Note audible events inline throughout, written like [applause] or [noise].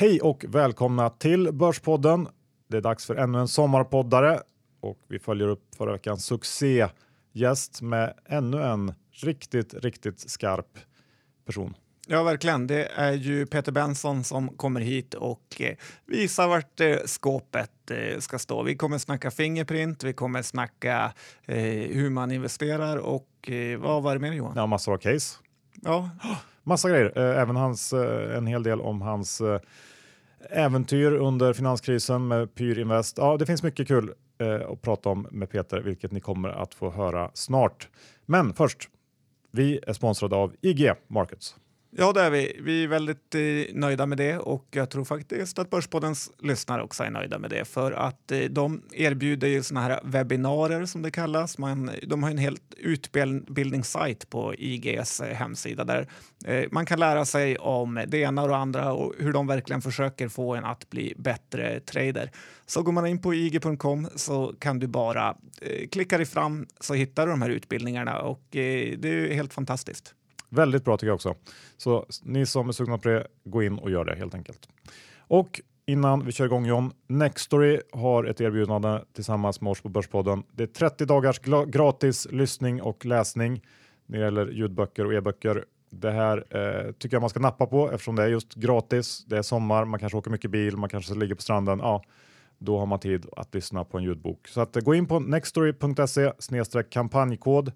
Hej och välkomna till Börspodden. Det är dags för ännu en sommarpoddare och vi följer upp förra veckans succégäst med ännu en riktigt, riktigt skarp person. Ja, verkligen. Det är ju Peter Benson som kommer hit och eh, visar vart eh, skåpet eh, ska stå. Vi kommer snacka Fingerprint, vi kommer snacka hur man investerar och vad var det mer Johan? Ja, massor av case. Ja, [gasps] Massa grejer. Även hans, en hel del om hans äventyr under finanskrisen med Pyr Invest. Ja, det finns mycket kul eh, att prata om med Peter, vilket ni kommer att få höra snart. Men först, vi är sponsrade av IG Markets ja det är vi. Vi är väldigt eh, nöjda med det och jag tror faktiskt att Börspoddens lyssnare också är nöjda med det för att eh, de erbjuder ju såna här webbinarier som det kallas. Man, de har en helt utbildningssajt på IGs eh, hemsida där eh, man kan lära sig om det ena och det andra och hur de verkligen försöker få en att bli bättre trader. Så går man in på ig.com så kan du bara eh, klicka dig fram så hittar du de här utbildningarna och eh, det är ju helt fantastiskt. Väldigt bra tycker jag också. Så ni som är sugna på det, gå in och gör det helt enkelt. Och innan vi kör igång John, Nextory har ett erbjudande tillsammans med oss på Börspodden. Det är 30 dagars gratis lyssning och läsning när det gäller ljudböcker och e-böcker. Det här eh, tycker jag man ska nappa på eftersom det är just gratis. Det är sommar, man kanske åker mycket bil, man kanske ligger på stranden. Ja, då har man tid att lyssna på en ljudbok. Så att, eh, gå in på nextory.se kampanjkod.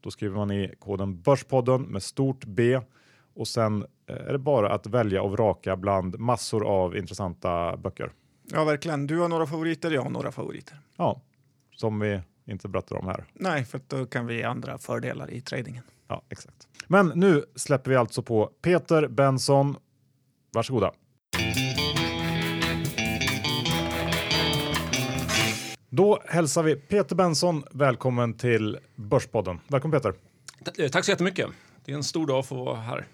Då skriver man i koden Börspodden med stort B och sen eh, är det bara att välja och vraka bland massor av intressanta böcker. Ja, verkligen. Du har några favoriter, jag har några favoriter. Ja, som vi inte berättar om här. Nej, för då kan vi ge andra fördelar i tradingen. Ja, exakt. Men nu släpper vi alltså på Peter Benson. Varsågoda. Då hälsar vi Peter Benson välkommen till Börspodden. Välkommen Peter. Eh, Tack så jättemycket. Det är en stor dag för att vara här.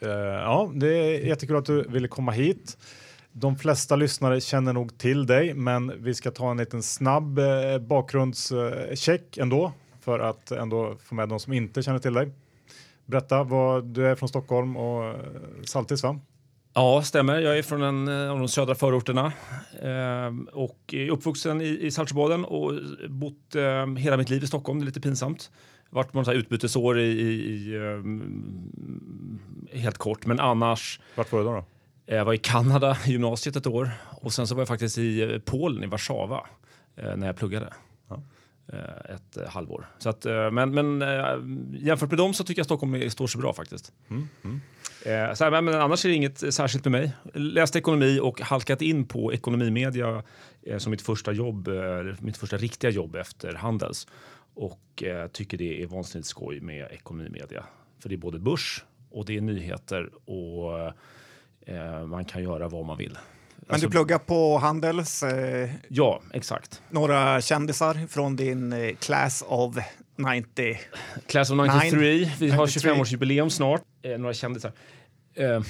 Eh, ja, det är jättekul att du ville komma hit. De flesta lyssnare känner nog till dig, men vi ska ta en liten snabb eh, bakgrundscheck ändå för att ändå få med de som inte känner till dig. Berätta vad du är från Stockholm och Saltis va? Ja, stämmer. Jag är från en eh, av de södra förorterna eh, och är uppvuxen i, i Saltsjöbaden och bott eh, hela mitt liv i Stockholm. Det är lite pinsamt. På något så här utbytesår i, i, eh, helt kort, men annars Vart var du då? då? Jag var i Kanada i gymnasiet ett år och sen så var jag faktiskt i eh, Polen, i Warszawa, eh, när jag pluggade. Eh, ett eh, halvår. Så att, eh, men men jämfört med dem så tycker jag Stockholm står sig bra faktiskt. Mm, mm. Så här, men, annars är det inget särskilt med mig. Läste ekonomi och halkat in på ekonomimedia som mitt första jobb, mitt första riktiga jobb efter Handels. Och tycker det är vansinnigt skoj med ekonomimedia. För det är både börs och det är nyheter och man kan göra vad man vill. Men Alltså- du pluggar på Handels, eh, Ja, exakt. några kändisar från din eh, class of 90. Class of 93. Vi har 93. 25-årsjubileum snart. Eh, några kändisar. Eh,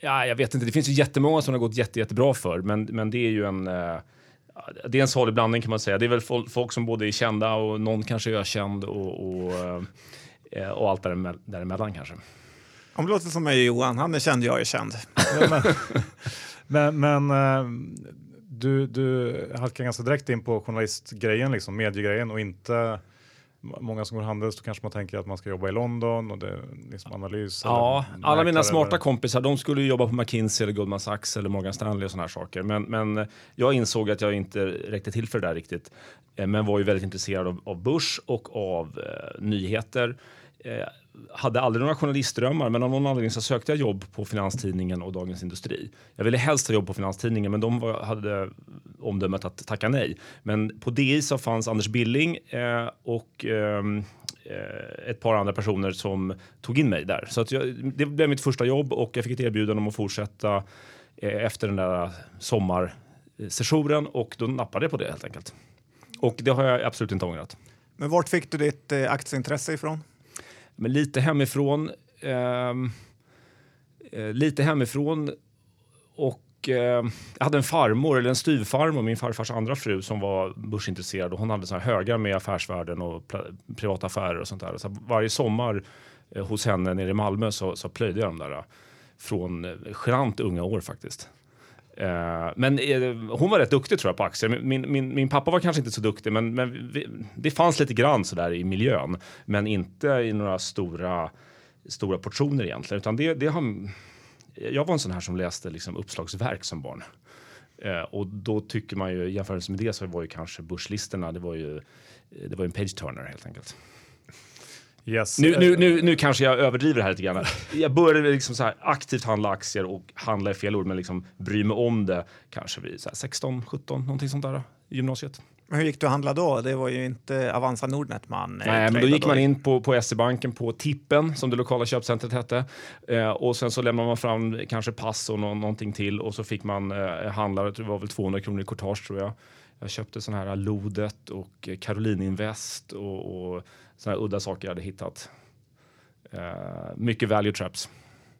ja, jag vet inte. Det finns ju jättemånga som har gått jätte, jättebra för, men, men det är ju en... Eh, det är en salig blandning kan man säga. Det är väl folk, som både är kända och någon kanske är ökänd och, och, eh, och allt däremellan kanske. Om det låter som mig Johan, han är känd, jag är känd. [laughs] Men, men eh, du, du halkar ganska direkt in på journalistgrejen, liksom, mediegrejen och inte många som går handels, då kanske man tänker att man ska jobba i London och det är liksom analys. Ja, alla mina smarta eller- kompisar de skulle jobba på McKinsey eller Goldman Sachs eller Morgan Stanley och såna här saker. Men, men jag insåg att jag inte räckte till för det där riktigt. Eh, Men var ju väldigt intresserad av, av börs och av eh, nyheter. Eh, hade aldrig några journalistdrömmar, men av någon anledning så sökte jag jobb på Finanstidningen och Dagens Industri. Jag ville helst ha jobb på Finanstidningen, men de var, hade omdömet att tacka nej. Men på DI så fanns Anders Billing eh, och eh, ett par andra personer som tog in mig där. Så att jag, det blev mitt första jobb och jag fick ett erbjudande om att fortsätta eh, efter den där sommarsessionen och då nappade jag på det helt enkelt. Och det har jag absolut inte ångrat. Men vart fick du ditt eh, aktieintresse ifrån? Men lite hemifrån. Ehm, eh, lite hemifrån och eh, jag hade en farmor, eller en styvfarmor, min farfars andra fru som var börsintresserad och hon hade såna här högar med affärsvärlden och privata affärer och sånt där. Så varje sommar eh, hos henne nere i Malmö så, så plöjde jag de där eh, från eh, genant unga år faktiskt. Eh, men eh, hon var rätt duktig tror jag på aktier. Min, min, min pappa var kanske inte så duktig, men, men vi, det fanns lite grann sådär i miljön, men inte i några stora, stora portioner egentligen, utan det, det har, jag var en sån här som läste liksom uppslagsverk som barn. Eh, och då tycker man ju, jämfört med det så var ju kanske börslistorna, det var ju, det var en page turner helt enkelt. Yes. Nu, nu, nu, nu kanske jag överdriver här lite grann. Jag började liksom så här aktivt handla aktier och handla i fel ord, men liksom bry mig om det kanske vid så 16, 17, någonting sånt där i gymnasiet. Men hur gick du att handla då? Det var ju inte Avanza Nordnet man eh, Nej, men då gick man in på, på SE-banken på Tippen som det lokala köpcentret hette eh, och sen så lämnade man fram kanske pass och no någonting till och så fick man eh, handla. Det var väl 200 kronor i courtage tror jag. Jag köpte sån här Lodet och Caroline Invest och, och här udda saker jag hade hittat. Uh, mycket value traps.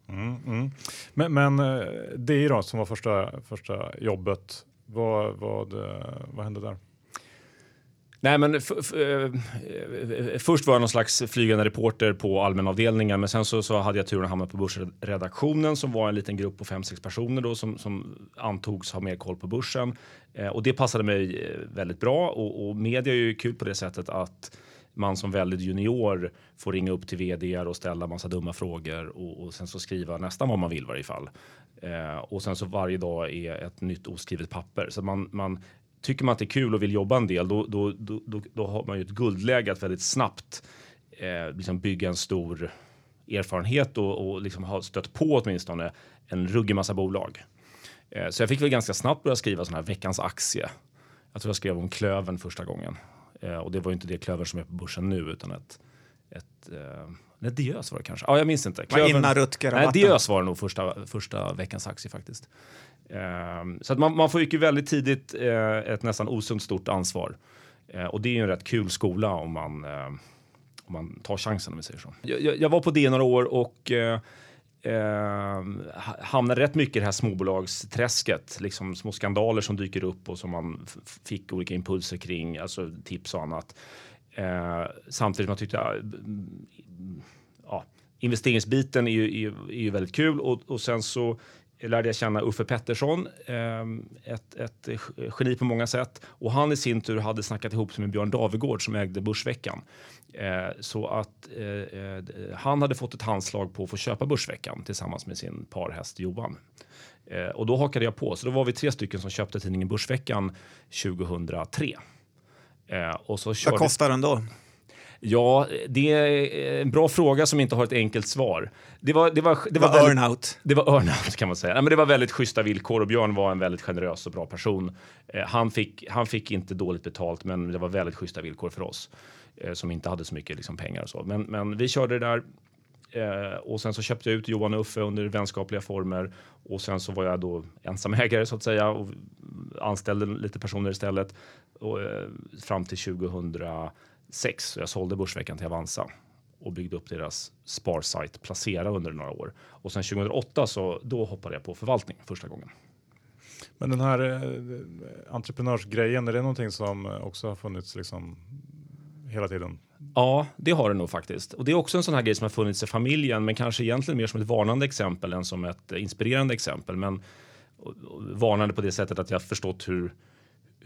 Mm, mm. Men, men eh, det då som var första, första jobbet, vad, vad, vad hände där? Nej, men först var jag någon slags flygande reporter på allmänavdelningen, men sen så, så hade jag turen att hamna på börsredaktionen som var en liten grupp på fem sex personer då som, som antogs ha mer koll på börsen. Eh, och det passade mig eh, väldigt bra och, och media är ju kul på det sättet att man som väldigt junior får ringa upp till vd och ställa massa dumma frågor och, och sen så skriva nästan vad man vill varje fall. Eh, och sen så varje dag är ett nytt oskrivet papper så man, man tycker man att det är kul och vill jobba en del, då, då, då, då, då har man ju ett guldläge att väldigt snabbt eh, liksom bygga en stor erfarenhet och, och liksom ha stött på åtminstone en ruggig massa bolag. Eh, så jag fick väl ganska snabbt börja skriva sån här veckans aktie. Jag tror jag skrev om Klövern första gången eh, och det var ju inte det Klövern som är på börsen nu utan ett, ett eh, Nej, Diös var det kanske. Ja, jag minns inte. Klövern... Innan Rutger Nej, Diös var det nog första, första veckans aktie faktiskt. Ehm, så att man, man får ju väldigt tidigt eh, ett nästan osunt stort ansvar. Eh, och det är ju en rätt kul skola om man, eh, om man tar chansen om vi säger så. Jag, jag var på det några år och Eh, hamnade rätt mycket i det här småbolagsträsket. Liksom små skandaler som dyker upp och som man fick olika impulser kring, alltså tips och annat. Eh, samtidigt som jag tyckte ja, investeringsbiten är ju, är, är ju väldigt kul och, och sen så lärde jag känna Uffe Pettersson, ehm, ett, ett geni på många sätt. Och han i sin tur hade snackat ihop sig med Björn Davegård som ägde Börsveckan. Eh, så att eh, eh, han hade fått ett handslag på att få köpa Börsveckan tillsammans med sin parhäst Johan. Och då hakade jag på, så då var vi tre stycken som köpte tidningen Börsveckan 2003. Och så Vad kostar den då? Ja, det är en bra fråga som inte har ett enkelt svar. Det var, det var, det var, var earnout. Det var earnout kan man säga. Ja, men det var väldigt schyssta villkor och Björn var en väldigt generös och bra person. Eh, han, fick, han fick inte dåligt betalt, men det var väldigt schyssta villkor för oss eh, som inte hade så mycket liksom, pengar och så. Men, men vi körde det där eh, och sen så köpte jag ut Johan och Uffe under vänskapliga former och sen så var jag då ensamägare så att säga och anställde lite personer istället och, eh, fram till 2000 2006 så jag sålde Börsveckan till Avanza och byggde upp deras sparsajt Placera under några år. Och sen 2008 så då hoppade jag på förvaltning första gången. Men den här eh, entreprenörsgrejen, är det någonting som också har funnits liksom hela tiden? Ja, det har det nog faktiskt. Och det är också en sån här grej som har funnits i familjen, men kanske egentligen mer som ett varnande exempel än som ett inspirerande exempel. Men varnande på det sättet att jag förstått hur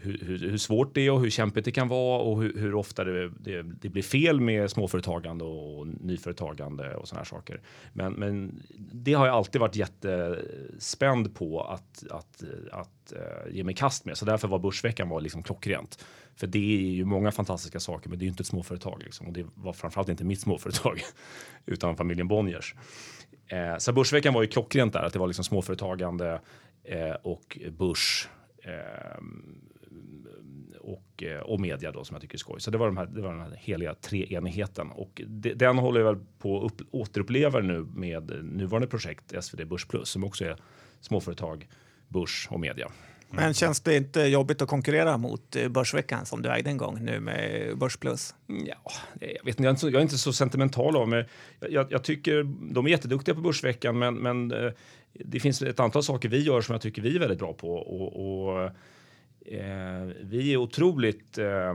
hur, hur, hur, svårt det är och hur kämpigt det kan vara och hur, hur ofta det, det, det, blir fel med småföretagande och nyföretagande och såna här saker. Men, men det har jag alltid varit jättespänd på att, att, att uh, ge mig kast med. Så därför var Börsveckan var liksom klockrent. För det är ju många fantastiska saker, men det är ju inte ett småföretag. Liksom. Och det var framförallt inte mitt småföretag, [laughs] utan familjen Bonniers. Eh, så Börsveckan var ju klockrent där, att det var liksom småföretagande eh, och börs. Eh, Eh, och, eh, och media då som jag tycker är skoj. Så det var, de här, det var den här heliga treenigheten och det, den håller jag väl på att återuppleva nu med nuvarande projekt SvD Börs Plus som också är småföretag, börs och media. Mm. Men känns det inte jobbigt att konkurrera mot eh, Börsveckan som du ägde en gång nu med Börs Plus? Ja, jag, vet inte, jag, är inte så, jag är inte så sentimental av mig. Jag, jag, tycker de är jätteduktiga på Börsveckan, men, men eh, det finns ett antal saker vi gör som jag tycker vi är väldigt bra på. Och, och Eh, vi är otroligt eh,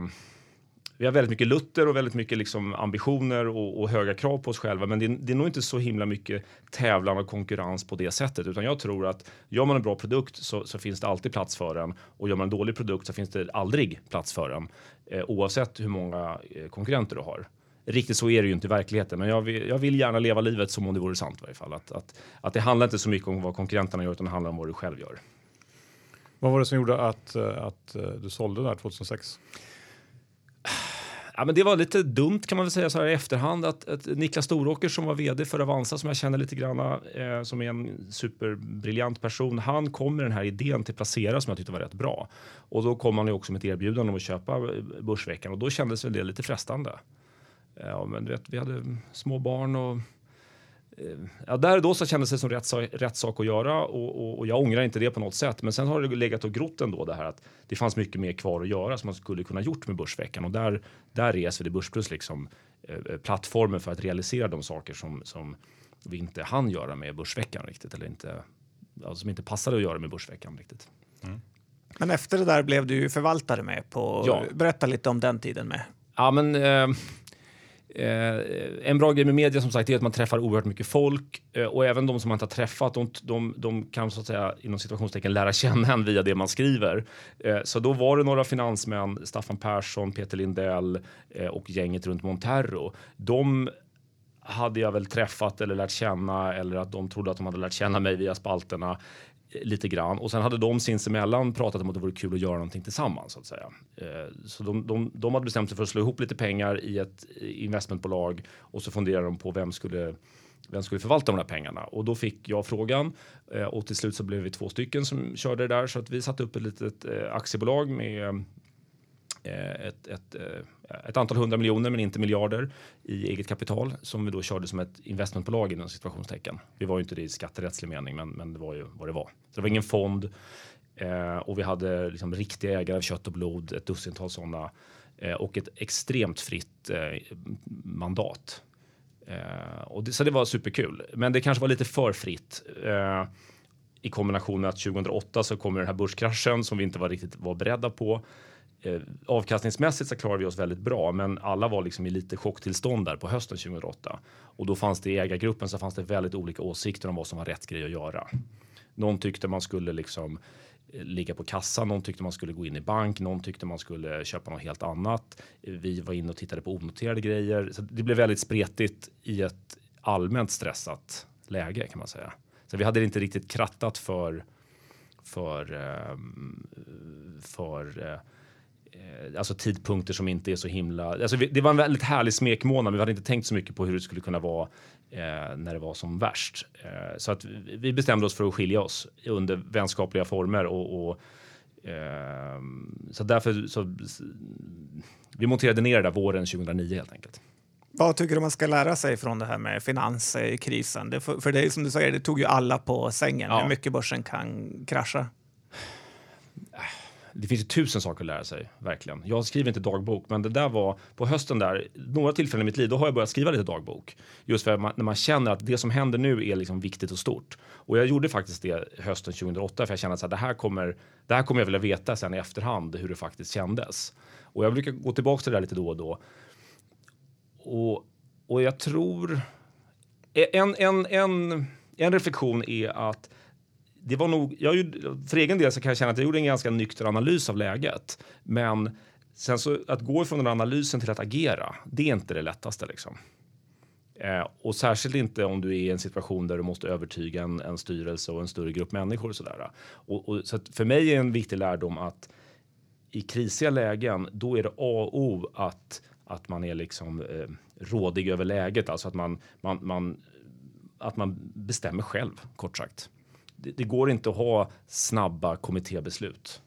vi har väldigt mycket lutter och väldigt mycket liksom ambitioner och, och höga krav på oss själva. Men det, det, är nog inte så himla mycket tävlan och konkurrens på det sättet. Utan jag tror att gör man en bra produkt så, så finns det alltid plats för den. Och gör man en dålig produkt så finns det aldrig plats för den. Eh, oavsett hur många eh, konkurrenter du har. Riktigt så är det ju inte i verkligheten, men jag vill, jag vill gärna leva livet som om det vore sant i varje fall. Att, att, att det handlar inte så mycket om vad konkurrenterna gör, utan det handlar om vad du själv gör. Vad var det som gjorde att, eh, att eh, du sålde där 2006? Ja, men det var lite dumt kan man väl säga så här i efterhand att, att Niklas Storåker som var vd för Avanza som jag känner lite grann eh, som är en superbriljant person. Han kom med den här idén till Placera som jag tyckte var rätt bra och då kom han ju också med ett erbjudande om att köpa eh, Börsveckan och då kändes väl det lite frestande. Ja, men du vet, vi hade små barn och Ja, där och då så kändes det som rätt, rätt sak att göra och, och, och, jag ångrar inte det på något sätt. Men sen har det legat och grott ändå det här att det fanns mycket mer kvar att göra som man skulle kunna gjort med Börsveckan och där, där är SvD Börsplus liksom eh, plattformen för att realisera de saker som, som vi inte hann göra med Börsveckan riktigt eller inte, alltså som inte passade att göra med Börsveckan riktigt. Mm. Men efter det där blev du ju förvaltare med på. Ja. Berätta lite om den tiden med. Ja, men eh, Eh, Eh, en bra grej med media som sagt är att man träffar oerhört mycket folk eh, och även de som man inte har träffat, de, de, de, kan så att säga inom situationstecken lära känna en via det man skriver. Eh, så då var det några finansmän, Staffan Persson, Peter Lindell eh, och gänget runt Monterro. De hade jag väl träffat eller lärt känna eller att de trodde att de hade lärt känna mig via spalterna lite grann och sen hade de sinsemellan pratat om att det vore kul att göra någonting tillsammans så att säga. Eh, så de, de, de hade bestämt sig för att slå ihop lite pengar i ett investmentbolag och så funderade de på vem skulle vem skulle förvalta de här pengarna? Och då fick jag frågan eh, och till slut så blev vi två stycken som körde det där så att vi satte upp ett litet eh, aktiebolag med Eh, ett, ett eh, ett antal hundra miljoner, men inte miljarder i eget kapital som vi då körde som ett investmentbolag inom situationstecken. Vi var ju inte det i skatterättslig mening, men, men det var ju vad det var. Så det var ingen fond eh, och vi hade liksom riktiga ägare av kött och blod, ett dussintal sådana eh, och ett extremt fritt eh, mandat. Eh, och det, så det var superkul, men det kanske var lite för fritt eh, i kombination med att 2008 så kommer den här börskraschen som vi inte var riktigt var beredda på eh, avkastningsmässigt så klarade vi oss väldigt bra, men alla var liksom i lite chocktillstånd där på hösten 2008 och då fanns det i ägargruppen så fanns det väldigt olika åsikter om vad som var rätt grej att göra. Någon tyckte man skulle liksom eh, ligga på kassan, någon tyckte man skulle gå in i bank, någon tyckte man skulle köpa något helt annat. Eh, vi var inne och tittade på onoterade grejer, så det blev väldigt spretigt i ett allmänt stressat läge kan man säga. Så vi hade inte riktigt krattat för för, ehm, för, för alltså tidpunkter som inte är så himla... Alltså det var en väldigt härlig smekmånad, men vi hade inte tänkt så mycket på hur det skulle kunna vara eh, när det var som värst. Eh, så att vi bestämde oss för att skilja oss under vänskapliga former och, och eh, så därför så vi monterade ner det där våren 2009 helt enkelt. Vad tycker du man ska lära sig från det här med finanskrisen? Det, för, för det som du säger, det tog ju alla på sängen. Ja. Hur mycket börsen kan krascha? Det finns ju tusen saker att lära sig, verkligen. Jag skriver inte dagbok, men det där var på hösten där, några tillfällen i mitt liv, då har jag börjat skriva lite dagbok. Just för man, när man känner att det som händer nu är liksom viktigt och stort. Och jag gjorde faktiskt det hösten 2008, för jag kände att det, här kommer, det här kommer jag vilja veta sen i efterhand, hur det faktiskt kändes. Och jag brukar gå tillbaka till det där lite då och då. Och, och jag tror... En, en, en, en reflektion är att det var nog, jag, för egen del så kan jag känna att jag gjorde en ganska nykter analys av läget. Men sen så att gå från den analysen till att agera, det är inte det lättaste liksom. Eh, och särskilt inte om du är i en situation där du måste övertyga en, en styrelse och en större grupp människor. Och sådär. Och, och, så för mig är en viktig lärdom att i krisiga lägen, då är det A och O att, att man är liksom eh, rådig över läget. Alltså att man, man, man, att man bestämmer själv, kort sagt det, det, går inte att ha snabba kommittébeslut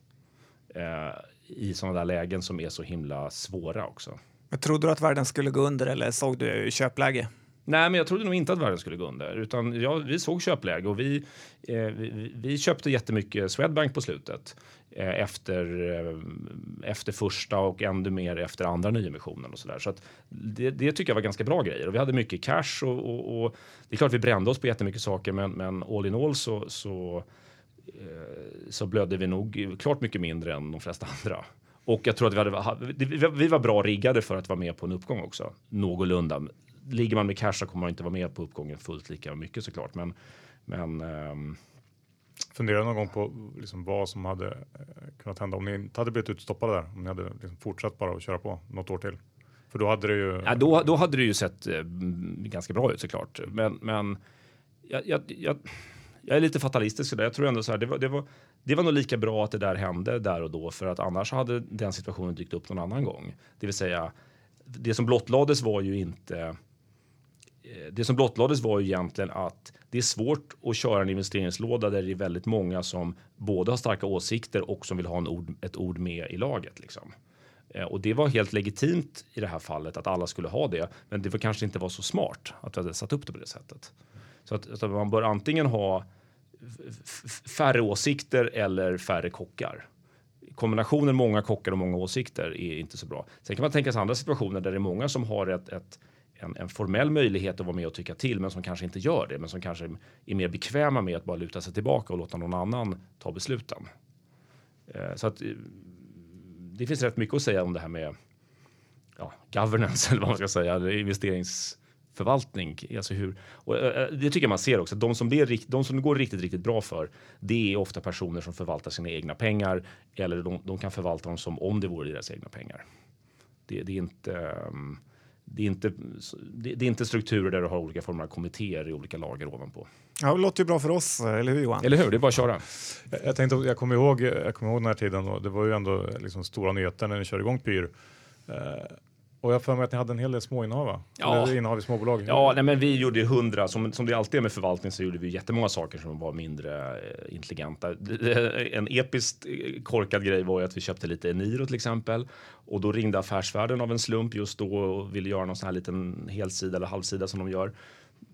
eh, i sådana där lägen som är så himla svåra också. Men trodde du att världen skulle gå under eller såg du köpläge? Nej, men jag trodde nog inte att världen skulle gå under, utan ja, vi såg köpläge och vi, eh, vi, vi, köpte jättemycket Swedbank på slutet eh, efter, eh, efter första och ännu mer efter andra nyemissionen och så där. Så att det, det tycker jag var ganska bra grejer och vi hade mycket cash och, och, och det är klart vi brände oss på jättemycket saker, men, men all in all så, så, eh, så blödde vi nog klart mycket mindre än de flesta andra. Och jag tror att vi, hade, vi, vi var bra riggade för att vara med på en uppgång också. Någorlunda. Ligger man med cash så kommer man inte vara med på uppgången fullt lika mycket såklart. Men, men um... Funderade någon gång på liksom vad som hade eh, kunnat hända om ni inte hade blivit utstoppade där? Om ni hade liksom fortsatt bara att köra på något år till? För då hade det ju. Ja, då, då hade det ju sett eh, ganska bra ut såklart. Men, men jag, jag, jag, jag är lite fatalistisk där. Jag tror ändå så här. Det var, det var, det var nog lika bra att det där hände där och då för att annars hade den situationen dykt upp någon annan gång. Det vill säga, det som blottlades var ju inte Eh, det som blottlades var ju egentligen att det är svårt att köra en investeringslåda där det är väldigt många som både har starka åsikter och som vill ha en ord, ett ord med i laget. Liksom. Eh, och det var helt legitimt i det här fallet att alla skulle ha det, men det var kanske inte var så smart att vi hade satt upp det på det sättet. Så att, att man bör antingen ha färre åsikter eller färre kockar. Kombinationen många kockar och många åsikter är inte så bra. Sen kan man tänka sig andra situationer där det är många som har ett, ett en, en, formell möjlighet att vara med och tycka till, men som kanske inte gör det, men som kanske är mer bekväma med att bara luta sig tillbaka och låta någon annan ta besluten. Eh, så att eh, det finns rätt mycket att säga om det här med ja, governance [laughs] eller vad man ska säga, Investeringsförvaltning. Alltså hur, och eh, eh, det tycker jag man ser också. De som, blir, de som det går riktigt, riktigt bra för, det är ofta personer som förvaltar sina egna pengar eller de, de kan förvalta dem som om det vore deras egna pengar. Det, det är inte ehm, det är, inte, det, är inte strukturer där du har olika former av kommittéer i olika lager ovanpå. Ja, det låter ju bra för oss, eller hur Johan? Eller hur, det är bara att köra. Jag, jag, tänkte, jag kommer ihåg, jag kommer ihåg den här tiden och det var ju ändå liksom stora nyheter när ni körde igång Pyr. Eh, och jag för mig att ni hade en hel del småinnehav, va? Ja. Eller innehav i småbolag. Ja, nej, men vi gjorde hundra, som, som det alltid är med förvaltning så gjorde vi jättemånga saker som var mindre eh, intelligenta. [laughs] En episkt eh, korkad grej var ju att vi köpte lite Eniro till exempel. Och då ringde affärsvärlden av en slump just då och ville göra någon sån här liten helsida eller halvsida som de gör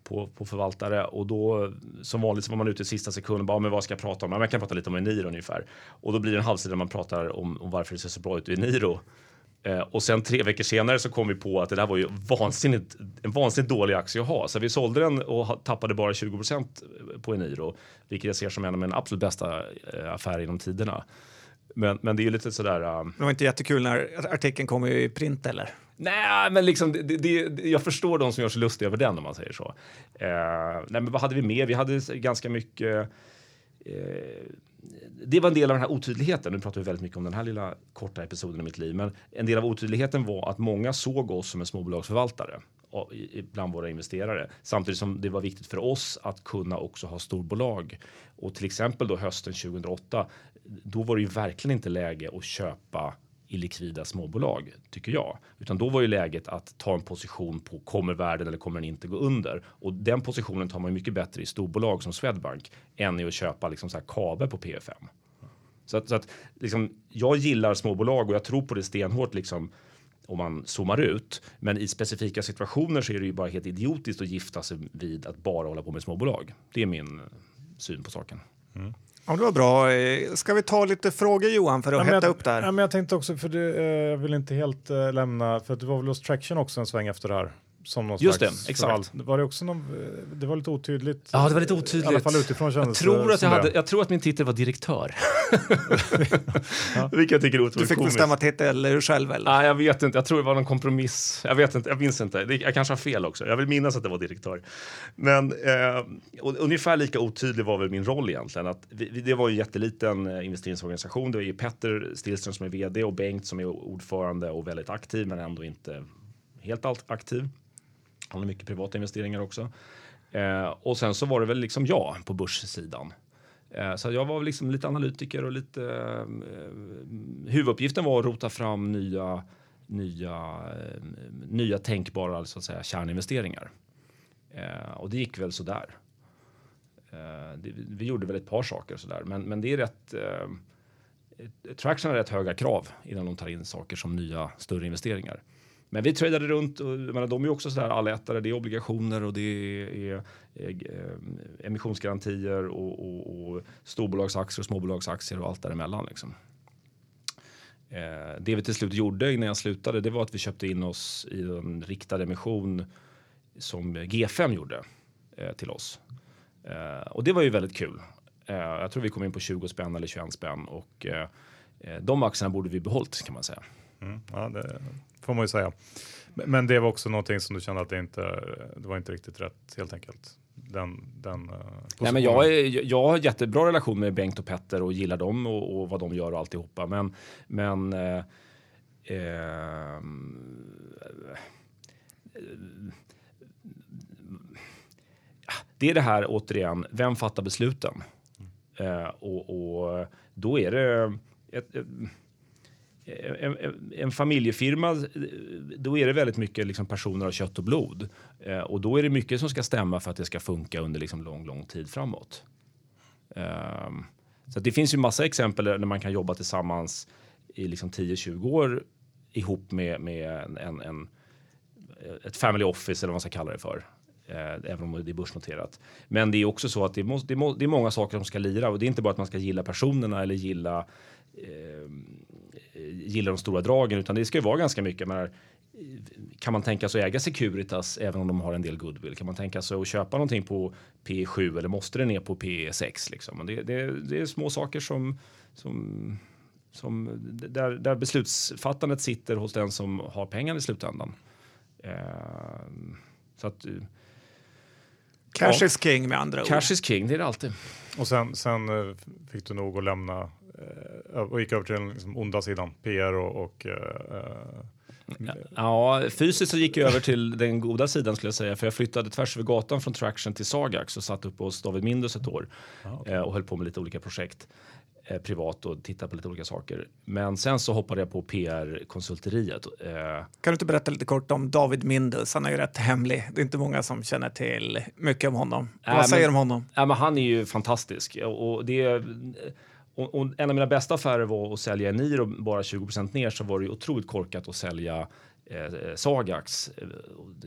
på, på förvaltare och då som vanligt så var man ute i sista sekunden bara, men vad ska jag prata om? Ja, jag kan prata lite om Eniro ungefär. Och då blir det en halvsida där man pratar om, om varför det ser så bra ut i Eniro. Eh, och sen tre veckor senare så kom vi på att det där var ju vansinnigt, en vansinnigt dålig aktie att ha. Så vi sålde den och tappade bara 20% på Eniro, vilket jag ser som en av mina absolut bästa eh, affärer inom tiderna. Men, men det är ju lite sådär... Um... Det var inte jättekul när artikeln kom i print eller? Nej, men liksom, det, det, jag förstår de som gör sig lustiga över den om man säger så. Eh, nej, men vad hade vi mer? Vi hade ganska mycket eh, det var en del av den här otydligheten. Nu pratar vi väldigt mycket om den här lilla korta episoden i mitt liv, men en del av otydligheten var att många såg oss som en småbolagsförvaltare bland våra investerare. Samtidigt som det var viktigt för oss att kunna också ha storbolag. Och till exempel då hösten 2008, då var det ju verkligen inte läge att köpa illikvida småbolag, tycker jag. Utan då var ju läget att ta en position på kommer världen eller kommer den inte gå under? Och den positionen tar man mycket bättre i storbolag som Swedbank än i att köpa liksom så här kabe på pfm Så att, så att liksom, jag gillar småbolag och jag tror på det stenhårt liksom om man zoomar ut. Men i specifika situationer så är det ju bara helt idiotiskt att gifta sig vid att bara hålla på med småbolag. Det är min syn på saken. Mm. Ja, det var bra. Eh, ska vi ta lite frågor Johan för att ja, hetta jag, upp där? Ja, men jag tänkte också, för det, eh, jag vill inte helt eh, lämna, för det var väl hos Traction också en sväng efter det här som någon Just slags det, exakt. Var det också någon, det var lite otydligt? Ja, det var lite otydligt. I alla fall utifrån jag tror, att jag, hade, jag tror att min titel var direktör. [laughs] ja. [laughs] Vilket jag tycker är Du fick bestämma titel själv eller? Nej, jag vet inte. Jag tror det var någon kompromiss. Jag vet inte, jag minns inte. Jag kanske har fel också. Jag vill minnas att det var direktör. Men eh, ungefär lika otydlig var väl min roll egentligen. Att vi, det var en jätteliten eh, investeringsorganisation. Det var ju Petter Stillström som är vd och Bengt som är ordförande och väldigt aktiv men ändå inte helt aktiv. Han har mycket privata investeringar också. Eh, och sen så var det väl liksom jag på börssidan. Eh, så jag var liksom lite analytiker och lite eh, huvuduppgiften var att rota fram nya nya, eh, nya tänkbara så att säga, kärninvesteringar. Eh, och det gick väl sådär. Eh, det, vi gjorde väl ett par saker sådär, men, men det är rätt eh, Traction har rätt höga krav innan de tar in saker som nya större investeringar. Men vi tradade runt och menar, de är ju också sådär allätare. Det är obligationer och det är, är, är emissionsgarantier och, och, och storbolagsaktier och småbolagsaktier och allt däremellan. Liksom. Eh, det vi till slut gjorde innan jag slutade, det var att vi köpte in oss i en riktad emission som G5 gjorde eh, till oss. Eh, och det var ju väldigt kul. Eh, jag tror vi kom in på 20 spänn eller 21 spänn och eh, de aktierna borde vi behållit kan man säga. Mm, ja, det får man ju säga. Men- det var också någonting som du kände att det inte det var inte riktigt rätt helt enkelt. Den, den, eh, Nej, men jag, är, jag har jättebra relation med Bengt och Petter och gillar dem och, och vad de gör och alltihopa. Men, men eh, eh, det är det här återigen, vem fattar besluten? Eh, och, och då är det ett, ett, en, en, familjefirma, eh, då är det väldigt mycket liksom personer av kött och blod. Eh, och då är det mycket som ska stämma för att det ska funka under liksom lång, lång tid framåt. Eh, så att det finns ju massa exempel där man kan jobba tillsammans i liksom 10-20 år ihop med, med en, en, ett family office eller vad man ska kalla det för. Eh, även om det är börsnoterat. Men det är också så att det, måste, det, må, det är många saker som ska lira och det är inte bara att man ska gilla personerna eller gilla ehm, gillar de stora dragen, utan det ska ju vara ganska mycket. Men kan man tänka sig att äga Securitas även om de har en del goodwill? Kan man tänka sig att köpa någonting på P7 eller måste det ner på P6? Liksom? Det, det, det är små saker som, som, som där, där beslutsfattandet sitter hos den som har pengarna i slutändan. Eh, så att Cash Ja. is king med andra ord. cash is king, det är det alltid. Och sen, sen eh, fick du nog att lämna eh, och gick över till den liksom onda sidan, PR och, och eh, Ja, fysiskt så gick jag över till den goda sidan skulle jag säga, för jag flyttade tvärs över gatan från Traction till Sagax och satt upp hos David Mindus ett år eh, och höll på med lite olika projekt eh, privat och tittade på lite olika saker. Men sen så hoppade jag på PR-konsulteriet. Eh, Kan du inte berätta lite kort om David Mindus? Han är ju rätt hemlig. Det är inte många som känner till mycket om honom. Nej, Vad säger du om honom? Ja, men han är ju fantastisk. Och, och det, och, och en av mina bästa affärer var att sälja Eniro bara 20% ner så var det ju otroligt korkat att sälja eh, Sagax. Eh,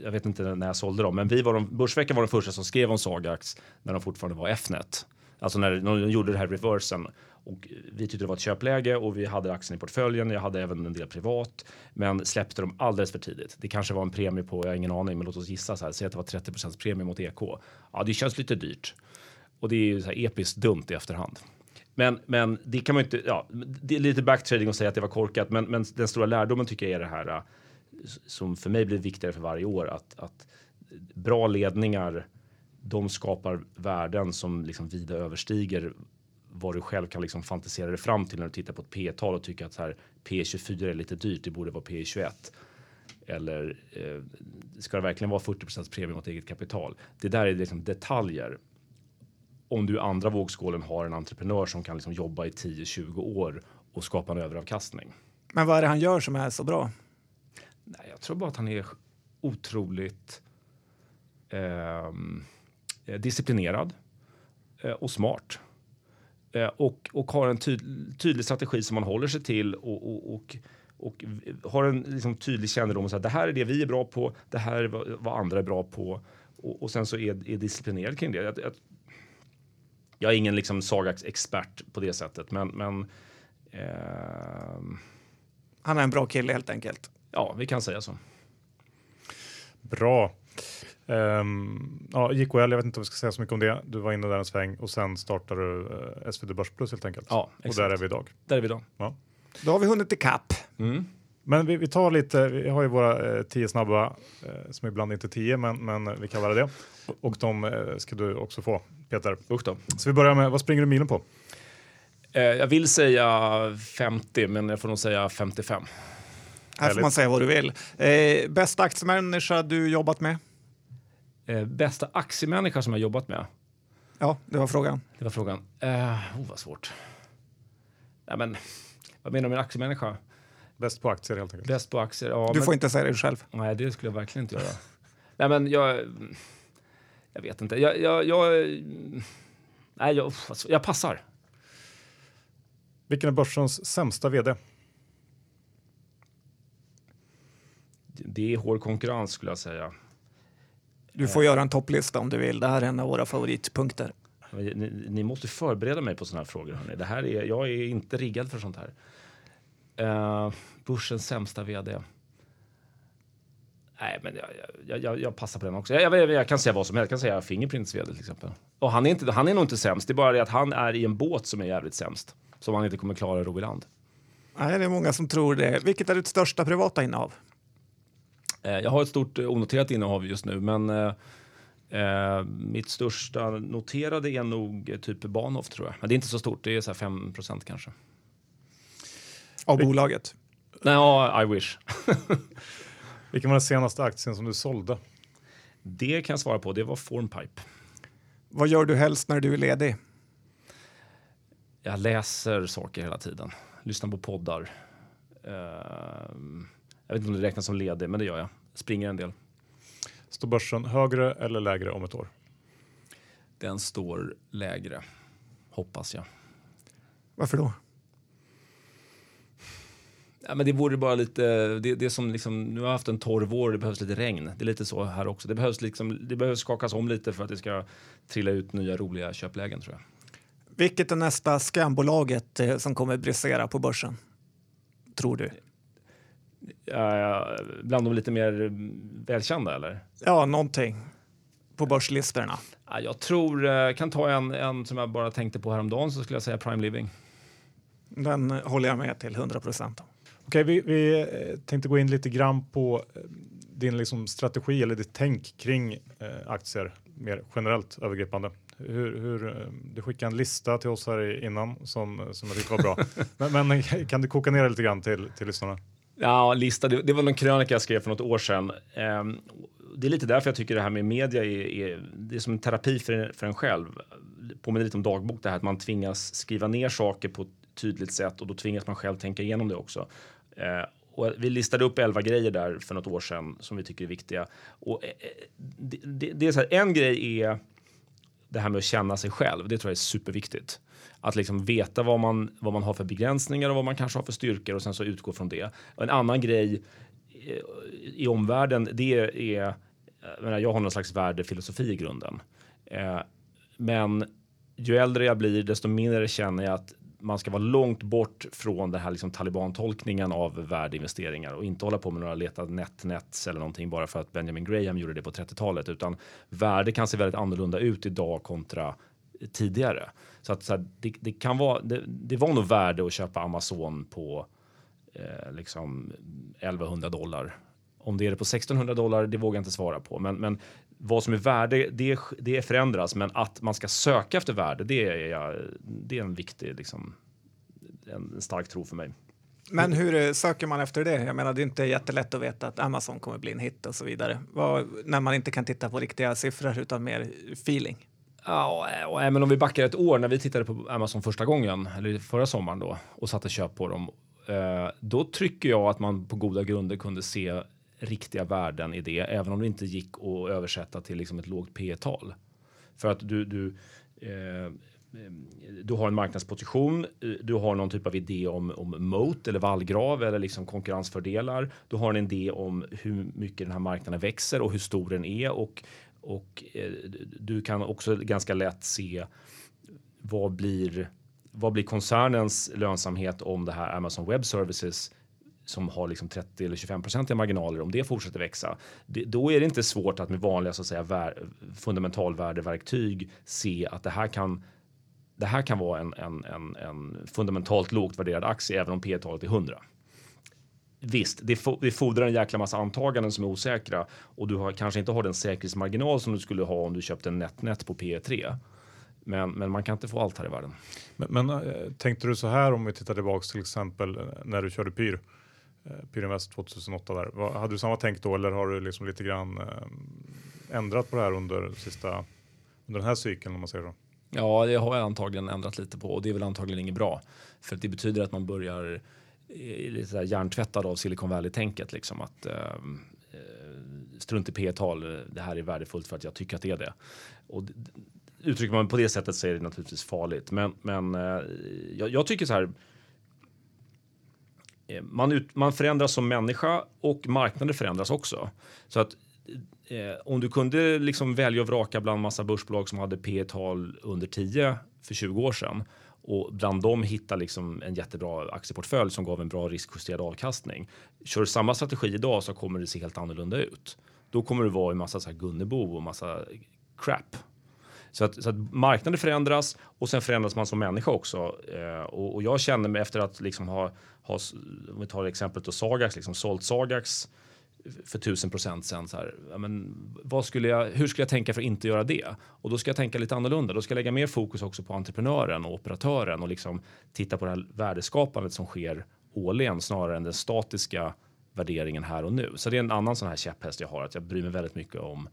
jag vet inte när jag sålde dem, men vi var de, Börsveckan var de första som skrev om Sagax när de fortfarande var Fnet. Alltså när de gjorde det här reversen. Och vi tyckte det var ett köpläge och vi hade aktien i portföljen. Jag hade även en del privat, men släppte dem alldeles för tidigt. Det kanske var en premie på, jag har ingen aning, men låt oss gissa så här. Säg att det var 30 premie mot EK. Ja, det känns lite dyrt. Och det är ju så här episkt dumt i efterhand. Men, men det kan man ju inte, ja, det är lite backtrading att säga att det var korkat, men, men den stora lärdomen tycker jag är det här äh, som för mig blir viktigare för varje år, att, att bra ledningar, de skapar värden som liksom vida överstiger vad du själv kan liksom fantisera dig fram till när du tittar på ett P-tal och tycker att så här, P24 är lite dyrt, det borde vara P21. Eller eh, ska det verkligen vara 40% premie mot eget kapital? Det där är liksom detaljer om du i andra vågskålen har en entreprenör som kan liksom jobba i 10-20 år och skapa en överavkastning. Men vad är det han gör som är så bra? Nej, jag tror bara att han är otroligt eh, disciplinerad eh, och smart. Eh, och, och har en tyd, tydlig strategi som man håller sig till och, och, och, och har en liksom, tydlig kännedom. om här, det här är det vi är bra på, det här är vad, vad andra är bra på. Och, och sen så är, är disciplinerad kring det. Jag, jag, jag är ingen liksom, Sagax-expert på det sättet, men, men ehm, Han är en bra kille helt enkelt. ja, vi kan säga så. Bra. Um, ja, JKL, jag vet inte om vi ska säga så mycket om det. Du var inne där en sväng och sen startade du uh, SvD Börs Plus helt enkelt. Ja, och exakt. där är vi idag. Där är vi då. Ja. Då har vi hunnit ikapp. Mm. Men vi, vi tar lite, vi har ju våra eh, tio snabba, eh, som ibland inte är tio, men, men vi kallar det det. Och de eh, ska du också få, Peter. Usch då. Så vi börjar med, vad springer du milen på? Eh, jag vill säga 50, men jag får nog säga 55. Här får Härligt. man säga vad du vill. Eh, bästa aktiemänniska du jobbat med? Eh, bästa aktiemänniska som jag jobbat med? Ja, det var frågan. Det var frågan. Eh, oh, vad svårt. Nej, men, vad menar du med aktiemänniska? Bäst på aktier helt enkelt. Bäst på aktier? Ja, Du men, får inte säga det själv. Nej, det skulle jag verkligen inte göra. [laughs] Nej, men jag... Jag vet inte. Jag... jag, jag nej, jag, svårt. jag passar. Vilken är börsens sämsta vd? Det är hård konkurrens skulle jag säga. Du får göra en topplista om du vill. Det här är en av våra favoritpunkter. Ni, ni måste förbereda mig på sådana här frågor. Hörni. Det här är, jag är inte riggad för sånt här. Uh, börsens sämsta vd. Nej, men jag, jag, jag, jag passar på den också. Jag, jag, kan säga vad som helst. Jag kan säga Fingerprints vd till exempel. Och han är, inte, han är nog inte sämst. Det är bara det att han är i en båt som är jävligt sämst. Som han inte kommer klara ro i land. Nej, det är många som tror det. Vilket är ditt största privata innehav? Eh, jag har ett stort eh, onoterat innehav just nu, men eh, eh, mitt största noterade är nog typ Bahnhof tror jag. Men det är inte så stort, det är så här 5 kanske. Av bolaget? Nej, ja, I wish. [laughs] Vilken var den senaste aktien som du sålde? Det kan jag svara på, det var Formpipe. Vad gör du helst när du är ledig? Jag läser saker hela tiden, lyssnar på poddar. Eh, jag vet inte om det räknas som ledig, men det gör jag. Springer en del. Står börsen högre eller lägre om ett år? Den står lägre, hoppas jag. Varför då? Ja, men det vore bara lite, det, det som liksom, nu har jag haft en torr vår, det behövs lite regn. Det är lite så här också. Det behövs, liksom, det behövs skakas om lite för att det ska trilla ut nya roliga köplägen tror jag. Vilket är nästa skambolaget eh, som kommer brisera på börsen? Tror du? Ja, bland de lite mer välkända eller? Ja, någonting på börslistorna. Ja, jag tror, eh, kan ta en, en som jag bara tänkte på häromdagen så skulle jag säga Prime Living. Den håller jag med till 100 procent. Okej, vi, vi eh, tänkte gå in lite grann på eh, din liksom strategi eller ditt tänk kring eh, aktier mer generellt övergripande. Hur, hur, du skickade en lista till oss här innan som, som jag tyckte var bra. [laughs] men, men kan du koka ner det lite grann till, till lyssnarna? Ja, lista, det, det var någon krönika jag skrev för något år sedan. Ehm, det är lite därför jag tycker det här med media är, är, det är som en terapi för, för en själv. Påminner lite om dagbok det här att man tvingas skriva ner saker på ett tydligt sätt och då tvingas man själv tänka igenom det också. Eh, och vi listade upp elva grejer där för något år sedan som vi tycker är viktiga. Och, eh, det, det, det är så här, en grej är det här med att känna sig själv. Det tror jag är superviktigt. Att liksom veta vad man, vad man har för begränsningar och vad man kanske har för styrkor och sen så utgå från det. Och en annan grej eh, i omvärlden, det är, jag, menar, jag har någon slags värdefilosofi i grunden. Eh, men ju äldre jag blir, desto mindre känner jag att man ska vara långt bort från den här liksom talibantolkningen av värdeinvesteringar och inte hålla på med några leta netnets eller någonting bara för att Benjamin Graham gjorde det på 30-talet, utan värde kan se väldigt annorlunda ut idag kontra tidigare. Så att så här, det, det, kan vara. Det, det, var nog värde att köpa Amazon på eh, liksom 1100 dollar. Om det är det på 1600 dollar, det vågar jag inte svara på, men, men vad som är värde, det, det förändras, men att man ska söka efter värde, det är, det är en viktig, liksom, en stark tro för mig. Men hur eh, söker man efter det? Jag menar, det är inte jättelätt att veta att Amazon kommer bli en hit och så vidare. Vad, när man inte kan titta på riktiga siffror utan mer feeling. Ja, och även om vi backar ett år när vi tittade på Amazon första gången, eller förra sommaren då, och satte köp på dem. Eh, då trycker jag att man på goda grunder kunde se riktiga värden i det, även om det inte gick att översätta till liksom ett lågt P tal För att du, du, eh, du har en marknadsposition, eh, du har någon typ av idé om, om moat eller vallgrav eller liksom konkurrensfördelar. Du har en idé om hur mycket den här marknaden växer och hur stor den är och, och eh, du kan också ganska lätt se vad blir vad blir koncernens lönsamhet om det här Amazon Web Services som har liksom 30 eller 25 procentiga marginaler, om det fortsätter växa, det, då är det inte svårt att med vanliga så att säga, vär, fundamentalvärdeverktyg se att det här kan det här kan vara en, en, en, en fundamentalt lågt värderad aktie även om P talet är 100. Visst, det, fo det fordrar en jäkla massa antaganden som är osäkra och du har, kanske inte har den säkerhetsmarginal som du skulle ha om du köpte en NetNet på P3. Men, men man kan inte få allt här i världen. Men, men eh, tänkte du så här om vi tittar tillbaks till exempel eh, när du körde Pyr? Eh, Pyrinvest 2008 där. Vad, hade du samma tänk då eller har du liksom lite grann eh, ändrat på det här under sista under den här cykeln om man säger så? Ja, det har jag antagligen ändrat lite på och det är väl antagligen inget bra. För det betyder att man börjar eh, lite hjärntvättad av Silicon Valley-tänket. Liksom att eh, eh, strunt i P-tal, det här är värdefullt för att jag tycker att det är det. Och uttrycker man på det sättet så är det naturligtvis farligt. Men, men eh, jag, jag, tycker så här, Eh, man, ut, man förändras som människa och marknader förändras också. Så att eh, om du kunde liksom välja och vraka bland massa börsbolag som hade P tal under 10 för 20 år sedan och bland dem hitta liksom en jättebra aktieportfölj som gav en bra riskjusterad avkastning. Kör samma strategi idag så kommer det se helt annorlunda ut. Då kommer det vara en massa så här Gunnebo och massa crap. Så att, så att marknaden förändras och sen förändras man som människa också. Eh, och, och, jag känner mig efter att liksom ha, ha om vi tar exemplet då Sagax, liksom sålt Sagax för tusen procent sen. Så här, ja, men vad skulle jag, hur skulle jag tänka för att inte göra det? Och då ska jag tänka lite annorlunda. Då ska jag lägga mer fokus också på entreprenören och operatören och liksom titta på det här värdeskapandet som sker årligen snarare än den statiska värderingen här och nu. Så det är en annan sån här käpphäst jag har, att jag bryr mig väldigt mycket om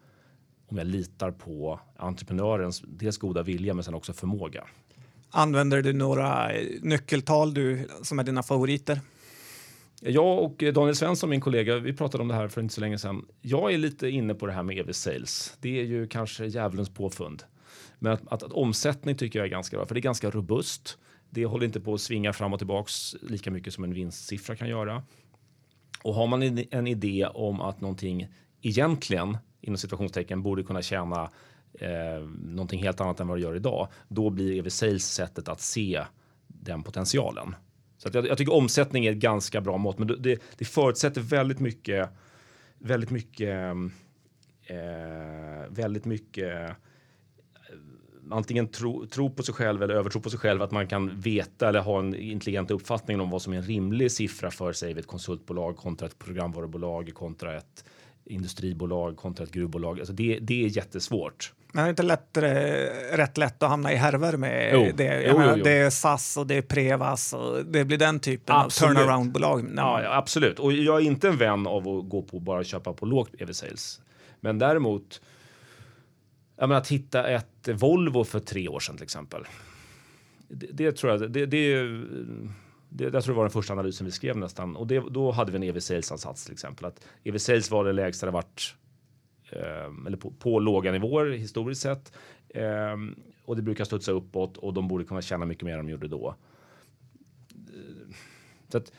om jag litar på entreprenörens dels goda vilja men sen också förmåga. Använder du några nyckeltal du, som är dina favoriter? Jag och Daniel Svensson, min kollega, vi pratade om det här för inte så länge sedan. Jag är lite inne på det här med EV sales. Det är ju kanske djävulens påfund. Men att, att, att, omsättning tycker jag är ganska bra, för det är ganska robust. Det håller inte på att svinga fram och tillbaks lika mycket som en vinstsiffra kan göra. Och har man en idé om att någonting egentligen inom situationstecken borde kunna tjäna eh, någonting helt annat än vad det gör idag, då blir EV Sales sättet att se den potentialen. Så jag, jag, tycker omsättning är ett ganska bra mått, men det, det förutsätter väldigt mycket, väldigt mycket, eh, väldigt mycket eh, antingen tro, tro på sig själv eller övertro på sig själv, att man kan veta eller ha en intelligent uppfattning om vad som är en rimlig siffra för sig ett konsultbolag kontra ett programvarubolag kontra ett industribolag kontra ett gruvbolag. Alltså det, det är jättesvårt. Men är det inte lättare, rätt lätt att hamna i härvor med jo. det? Jo, menar, jo, det är SAS och det är Prevas och det blir den typen absolut. av turnaround-bolag. Ja, ja, absolut. Och jag är inte en vän av att gå på bara köpa på lågt EV-sales. Men däremot jag menar, att hitta ett Volvo för tre år sedan till exempel. Det, det tror jag, det, det, det, jag tror det var den första analysen vi skrev nästan. Och det, då hade vi en EV Sales-ansats till exempel. Att EV Sales var det lägsta det varit, eh, eller på, på, låga nivåer historiskt sett. Eh, och det brukar studsa uppåt och de borde kunna tjäna mycket mer än de gjorde då. Så att,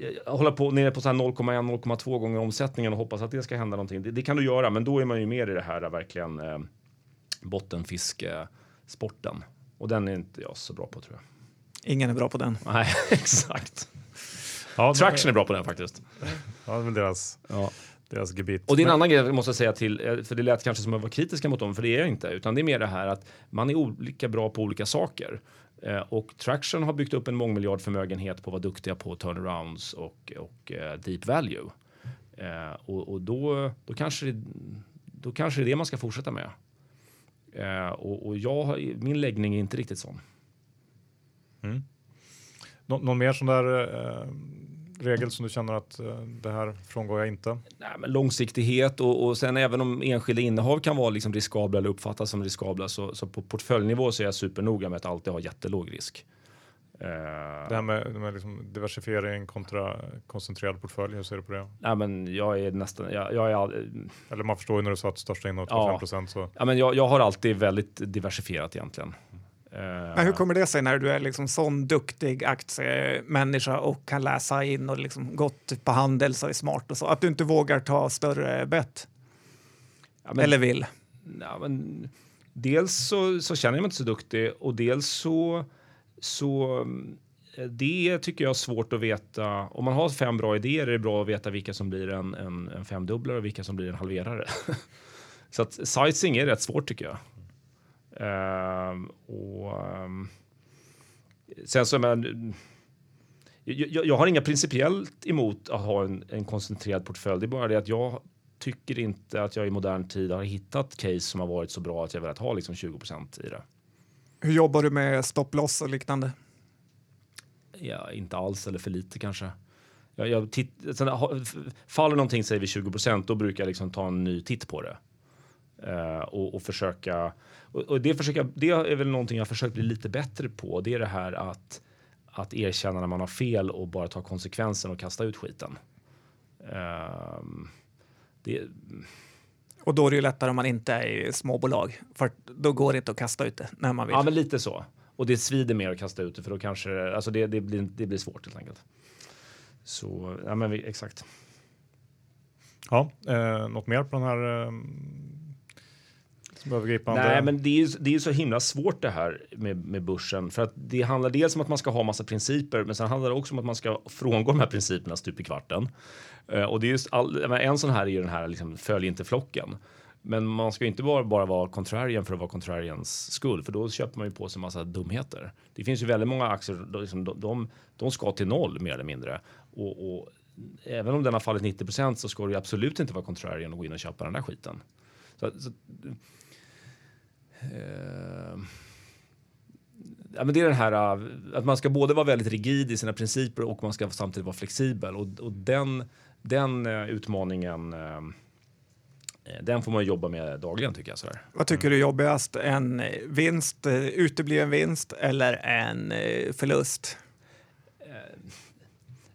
eh, hålla på nere på 0,1-0,2 gånger omsättningen och hoppas att det ska hända någonting. Det, det, kan du göra, men då är man ju mer i det här eh, verkligen eh, bottenfiskesporten och den är inte jag så bra på tror jag. Ingen är bra på den. Nej, [laughs] exakt. Ja, Traction är bra på den faktiskt. Ja, det är deras, ja. deras gebit. Och det är en annan grej jag måste säga till, eh, för det lät kanske som att jag var kritiska mot dem, för det är jag inte, utan det är mer det här att man är olika bra på olika saker. Eh, och Traction har byggt upp en mångmiljardförmögenhet på att vara duktiga på turnarounds och, och uh, deep value. Och, och då, då, kanske det, då kanske det är det man ska fortsätta med. och, och jag, min läggning är inte riktigt sån. Mm. Nå någon mer sån där eh, regel som du känner att eh, det här frångår jag inte? Nej, men långsiktighet och, och sen även om enskilda innehav kan vara liksom riskabla eller uppfattas som riskabla så, så på portföljnivå så är jag supernoga med att alltid ha jättelåg risk. Uh, det här med, med liksom diversifiering kontra koncentrerad portfölj, hur ser du på det? Nej, men jag är nästan, jag, jag är, Eller man förstår ju när du sa att största innehavet var ja, 5 så. Ja, men jag, jag har alltid väldigt diversifierat egentligen. Eh, Men hur kommer det sig när du är liksom sån duktig aktiemänniska och kan läsa in och liksom gått på handel så är smart och så, att du inte vågar ta större bett? Ja, men, Eller vill? Ja, men, dels så, så, känner jag mig inte så duktig och dels så, så eh, det tycker jag är svårt att veta. Om man har fem bra idéer är det bra att veta vilka som blir en, en, en femdubblare och vilka som blir en halverare. [laughs] så att sizing är rätt svårt tycker jag. Uh, och, um, sen så, men, jag, jag, har inga principiellt emot att ha en, en, koncentrerad portfölj. Det är bara det att jag tycker inte att jag i modern tid har hittat case som har varit så bra att jag velat ha liksom 20% i det. Hur jobbar du med stop loss och liknande? Ja, inte alls eller för lite kanske. Jag, jag titt, sen, faller någonting säger vi 20% då brukar jag liksom ta en ny titt på det. Uh, och, och, försöka och, och det, försöka, det är väl någonting jag försökt bli lite bättre på. Det är det här att, att erkänna när man har fel och bara ta konsekvensen och kasta ut skiten. Um, det, och då är det ju lättare om man inte är i småbolag, för då går det inte att kasta ut det när man vill. Ja, men lite så. Och det svider mer att kasta ut det, för då kanske alltså det, det, blir, det blir svårt helt enkelt. Så, ja men vi, exakt. Ja, eh, något mer på den här eh, som övergripande? Nej, men det är, ju, det är så himla svårt det här med, med börsen. För att det handlar dels om att man ska ha massa principer, men sen handlar det också om att man ska frångå de här principerna stup i kvarten. Uh, och det är just all, en sån här är ju den här liksom, följ inte flocken. Men man ska inte bara, bara vara contrarian för att vara contrarians skull, för då köper man ju på sig massa dumheter. Det finns ju väldigt många aktier, liksom, de, de, de ska till noll mer eller mindre. Och, och även om den har fallit 90% så ska det absolut inte vara contrarian och gå in och köpa den där skiten. Så, så, eh, ja, men det är den här äh, att man ska både vara väldigt rigid i sina principer och man ska samtidigt vara flexibel och, och den, den uh, utmaningen uh, den får man jobba med dagligen tycker jag. Sådär. Vad tycker du är jobbigast? En vinst, utebliven vinst eller en förlust?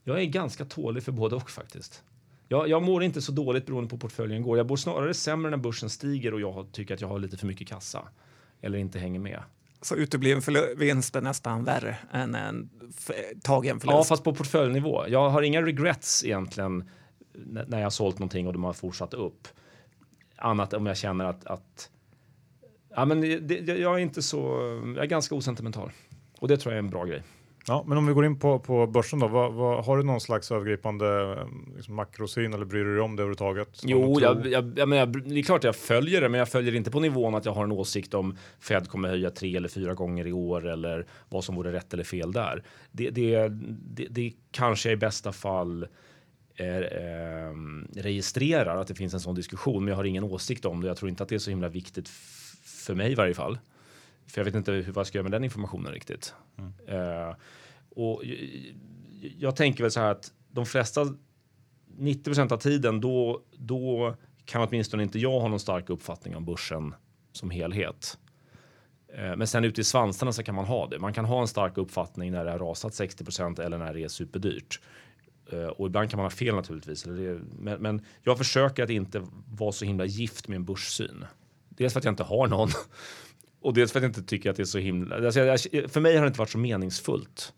Jag är ganska tålig för både och faktiskt. Jag, jag mår inte så dåligt beroende på portföljen går. Jag mår snarare sämre när börsen stiger och jag tycker att jag har lite för mycket kassa eller inte hänger med. Så utebliven vinst är nästan värre än en tagen förlust? Ja, fast på portföljnivå. Jag har inga regrets egentligen när jag har sålt någonting och de har fortsatt upp. Annat om jag känner att, att ja, men det, jag är inte så, jag är ganska osentimental. Och det tror jag är en bra grej. Ja, men om vi går in på, på börsen då, vad, vad, har du någon slags övergripande liksom, makrosyn eller bryr du dig om det överhuvudtaget? Jo, jag, jag, jag, men jag, det är klart jag följer det, men jag följer inte på nivån att jag har en åsikt om Fed kommer höja tre eller fyra gånger i år eller vad som vore rätt eller fel där. Det, det, det, det kanske i bästa fall är, eh, registrerar att det finns en sån diskussion, men jag har ingen åsikt om det. Jag tror inte att det är så himla viktigt för mig i varje fall. För jag vet inte hur, vad jag ska göra med den informationen riktigt. Mm. Uh, och jag tänker väl så här att de flesta 90% av tiden då, då kan åtminstone inte jag ha någon stark uppfattning om börsen som helhet. Uh, men sen ute i svansarna så kan man ha det. Man kan ha en stark uppfattning när det har rasat 60% eller när det är superdyrt. Uh, och ibland kan man ha fel naturligtvis. Men, men jag försöker att inte vara så himla gift med en börssyn. Dels för att jag inte har någon och dels för att jag inte tycker att det är så himla... Alltså jag, för mig har det inte varit så meningsfullt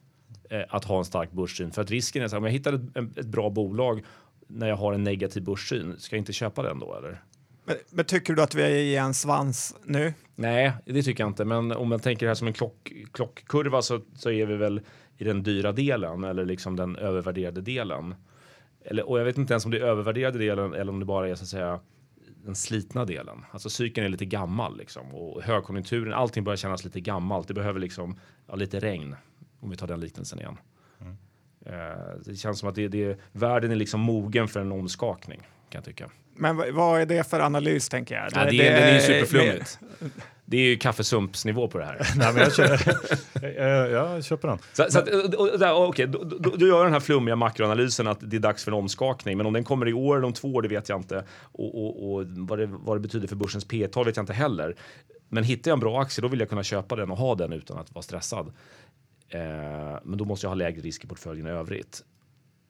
eh, att ha en stark börssyn. För att risken är så här, om jag hittar ett, ett, bra bolag när jag har en negativ börssyn, ska jag inte köpa den då eller? Men, men, tycker du att vi är i en svans nu? Nej, det tycker jag inte. Men om man tänker det här som en klock, klockkurva så, så är vi väl i den dyra delen eller liksom den övervärderade delen. Eller, och jag vet inte ens om det är övervärderade delen eller om det bara är så att säga den slitna delen. Alltså cykeln är lite gammal liksom och högkonjunkturen, allting börjar kännas lite gammalt. Det behöver liksom ja, lite regn om vi tar den liknelsen igen. Mm. Uh, det känns som att det, det, världen är liksom mogen för en omskakning kan jag tycka. Men vad är det för analys tänker jag? Ja, det, det, det, är ju superflummigt. Det är ju kaffesumpsnivå på det här. [laughs] Nej, men jag, köper, jag, jag köper den. Så, så att, okay, då, då, då gör den här flummiga makroanalysen att det är dags för en omskakning. Men om den kommer i år eller om två år, det vet jag inte. Och, och, och vad, det, vad det betyder för börsens P tal vet jag inte heller. Men hittar jag en bra aktie, då vill jag kunna köpa den och ha den utan att vara stressad. Eh, men då måste jag ha lägre risk i portföljen i övrigt.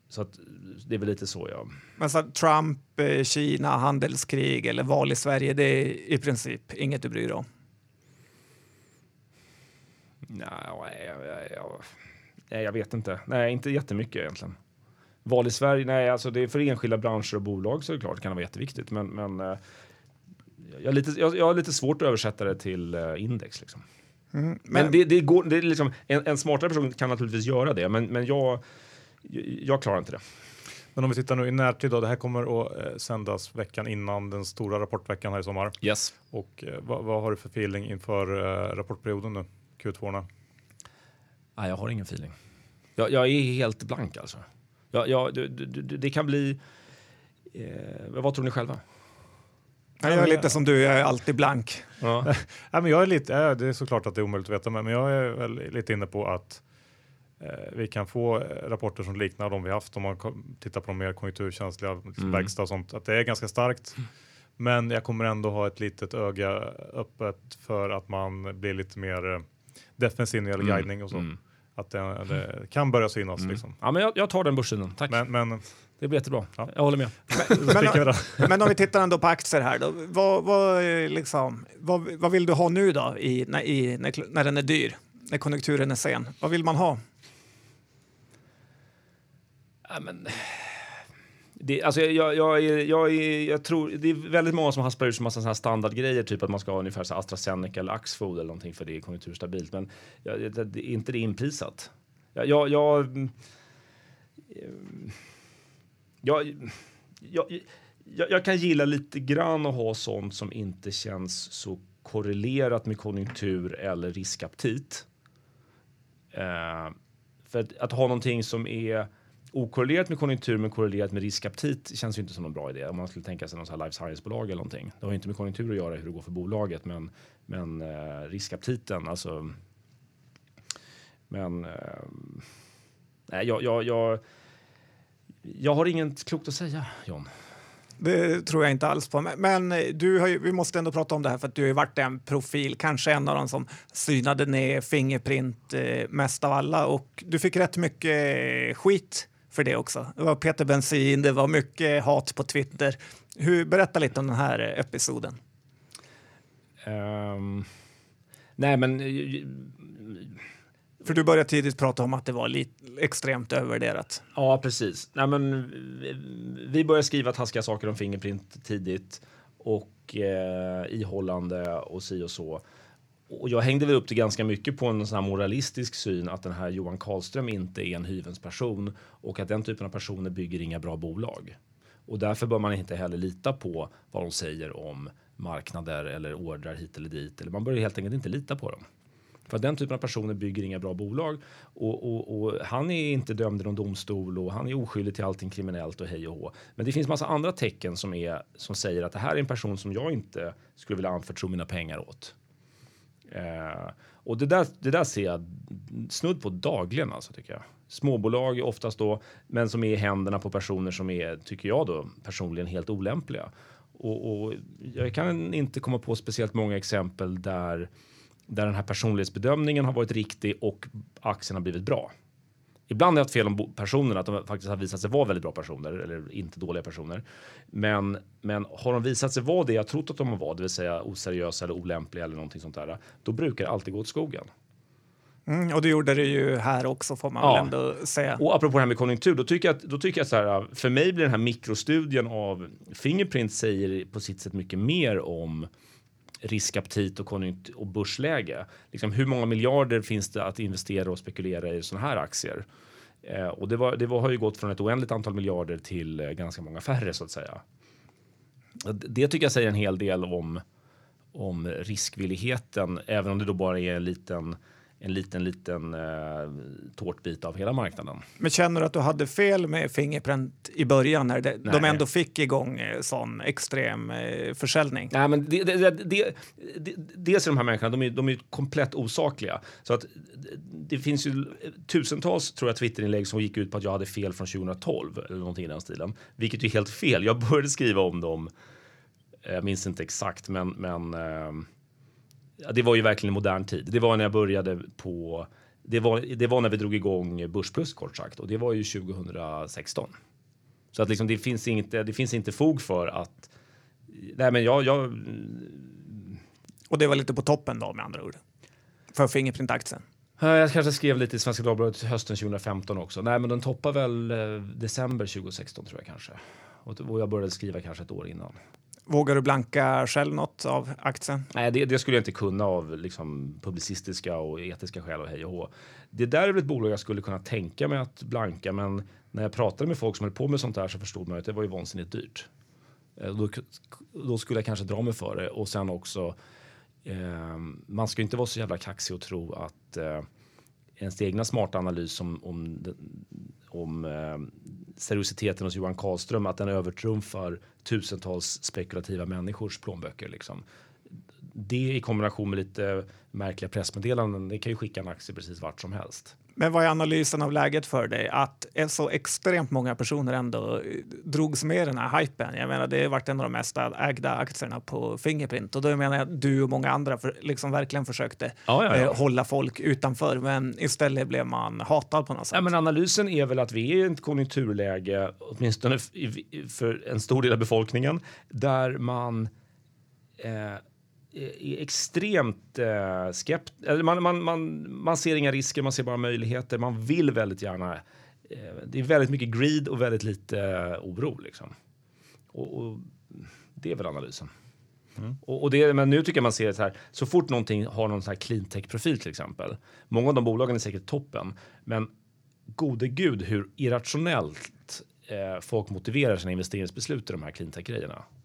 Så att, det är väl lite så ja. Men så Trump, eh, Kina, handelskrig eller val i Sverige, det är i princip inget du bryr dig om? Nej, jag, jag, vet inte. Nej, inte jättemycket egentligen. Val i Sverige, nej, alltså det är för enskilda branscher och bolag så är det klart det kan vara jätteviktigt. Men, men eh, jag, har lite, jag, jag har lite svårt att översätta det till uh, index. Liksom. Mm, men, men det, det, går, det är liksom, en, en smartare person kan naturligtvis göra det, men, men jag, jag klarar inte det. Men om vi tittar nu i närtid då, det här kommer att eh, sändas veckan innan den stora rapportveckan här i sommar. Yes. Och eh, vad, vad, har du för feeling inför eh, rapportperioden nu, Q2? Nej, jag har ingen feeling. Jag, jag är helt blank alltså. Jag, jag, det, det, det kan bli... Eh, vad tror ni själva? jag är lite som du, jag är alltid blank. Ja. [laughs] ja, men jag är lite, det är såklart att det är omöjligt att veta, men jag är väl lite inne på att Eh, vi kan få eh, rapporter som liknar de vi haft om man tittar på de mer konjunkturkänsliga, mm. verkstad och sånt, att det är ganska starkt. Men jag kommer ändå ha ett litet öga öppet för att man blir lite mer eh, defensiv när det gäller mm. guidning och så. Mm. Att det, det, kan börja synas. Mm. Liksom. Ja, men jag, jag tar den börssynen, tack. Men, men, det blir jättebra. Ja. Jag håller med. [laughs] Men, men, [laughs] men, om vi tittar ändå på aktier här då. Vad, vad, liksom, vad, vad vill du ha nu då i, när, i, när, när den är dyr? När konjunkturen är sen? Vad vill man ha? Ja, men... Det, alltså jag, jag, jag, jag, tror det är väldigt många som haspar ut massa standardgrejer, typ att man ska ha ungefär så AstraZeneca eller Axfood eller någonting för det är konjunkturstabilt. Men jag, det, det, är inte det inprisat. Jag, jag, jag, jag, jag, jag kan gilla lite grann att ha sånt som inte känns så korrelerat med konjunktur eller riskaptit. Eh, för att, att, ha någonting som är okorrelerat med konjunktur men korrelerat med riskaptit känns ju inte som en bra idé. Om man skulle tänka sig någon sån här life science-bolag eller någonting. Det har inte med konjunktur att göra hur det går för bolaget, men, men eh, riskaptiten, alltså. Men. Eh, nej, jag, jag, jag, jag har inget klokt att säga, John. Det tror jag inte alls på. Men eh, du har ju, vi måste ändå prata om det här för att du har ju varit en profil, kanske en av de som synade ner Fingerprint eh, mest av alla och du fick rätt mycket eh, skit för det också. Det var Peter Bensin, det var mycket hat på Twitter. Hur, berätta lite om den här episoden. Um, nej, men för du började tidigt prata om att det var lite extremt övervärderat. Ja, precis. Nej, men vi började skriva taskiga saker om Fingerprint tidigt och eh, ihållande och si och så. Och jag hängde väl upp det ganska mycket på en sån moralistisk syn att den här Johan Karlström inte är en hyvens person och att den typen av personer bygger inga bra bolag. Och därför bör man inte heller lita på vad de säger om marknader eller ordrar hit eller dit. Eller man bör helt enkelt inte lita på dem. För den typen av personer bygger inga bra bolag och, och, och, han är inte dömd i någon domstol och han är oskyldig till allting kriminellt och hej och hå. Men det finns massa andra tecken som, är, som säger att det här är en person som jag inte skulle vilja anförtro mina pengar åt. Eh, och det där, det där ser jag snudd på dagligen alltså tycker jag. Småbolag oftast då, men som är i händerna på personer som är, tycker jag då, personligen helt olämpliga. Och, och jag kan inte komma på speciellt många exempel där där den här personlighetsbedömningen har varit riktig och aktien har blivit bra. Ibland har jag haft fel om personerna, att de faktiskt har visat sig vara väldigt bra personer eller inte dåliga personer. Men, men har de visat sig vara det jag trott att de var, det vill säga oseriösa eller olämpliga eller någonting sånt där, då brukar det alltid gå åt skogen. Mm, och det gjorde det ju här också får man ja. väl ändå säga. Och apropå det här med konjunktur, då tycker jag, då tycker jag så här, för mig blir den här mikrostudien av Fingerprint säger på sitt sätt mycket mer om riskaptit och, och börsläge. Liksom, hur många miljarder finns det att investera och spekulera i sådana här aktier? Eh, och det, var, det var, har ju gått från ett oändligt antal miljarder till eh, ganska många färre så att säga. Det tycker jag säger en hel del om, om riskvilligheten, även om det då bara är en liten en liten, liten eh, tårtbit av hela marknaden. Men känner du att du hade fel med Fingerprint i början när det, de ändå fick igång eh, sån extrem eh, försäljning? Nej, men det, det, det, det, dels är de här människorna de är, de är komplett osakliga. Så att det finns ju tusentals tror jag, Twitterinlägg som gick ut på att jag hade fel från 2012 eller någonting i den stilen, vilket är helt fel. Jag började skriva om dem. Jag minns inte exakt, men, men eh, ja, det var ju verkligen en modern tid. Det var när jag började på det var, det var när vi drog igång Börsplus kort sagt och det var ju 2016. Så att liksom det finns inte, det finns inte fog för att. Nej, men jag, jag. Och det var lite på toppen då med andra ord. För Fingerprint-aktien. Jag kanske skrev lite i Svenska Dagbladet hösten 2015 också. Nej, men den toppar väl eh, december 2016 tror jag kanske. Och jag började skriva kanske ett år innan. Vågar du blanka själv något av aktien? Nej, det, det, skulle jag inte kunna av liksom, publicistiska och etiska skäl och hej och hå. Det där är väl ett bolag jag skulle kunna tänka mig att blanka, men när jag pratade med folk som höll på med sånt här så förstod man att det var ju vansinnigt dyrt. Eh, då, då skulle jag kanske dra mig för det och sen också. Eh, man ska inte vara så jävla kaxig och tro att eh, ens egna smarta analys om, om, om eh, seriositeten hos Johan Karlström, att den övertrumfar tusentals spekulativa människors plånböcker. Liksom. Det i kombination med lite märkliga pressmeddelanden, det kan ju skicka en aktie precis vart som helst. Men vad är analysen av läget för dig? Att så extremt många personer ändå drogs med i den här hypen. Jag menar, det har varit en av de mest ägda aktierna på Fingerprint och då menar jag att du och många andra för, liksom verkligen försökte ja, ja, ja. Eh, hålla folk utanför, men istället blev man hatad på något sätt. Men analysen är väl att vi är i ett konjunkturläge, åtminstone för en stor del av befolkningen, där man eh, är extremt eh, skept... Man, man, man, man ser inga risker, man ser bara möjligheter. Man vill väldigt gärna... Eh, det är väldigt mycket greed och väldigt lite eh, oro. Liksom. Och, och, det är väl analysen. Mm. Och, och, det, men nu tycker jag man ser så här, så fort någonting har någon sån här cleantech-profil till exempel. Många av de bolagen är säkert toppen, men gode gud hur irrationellt eh, folk motiverar sina investeringsbeslut i de här cleantech-grejerna. Eh,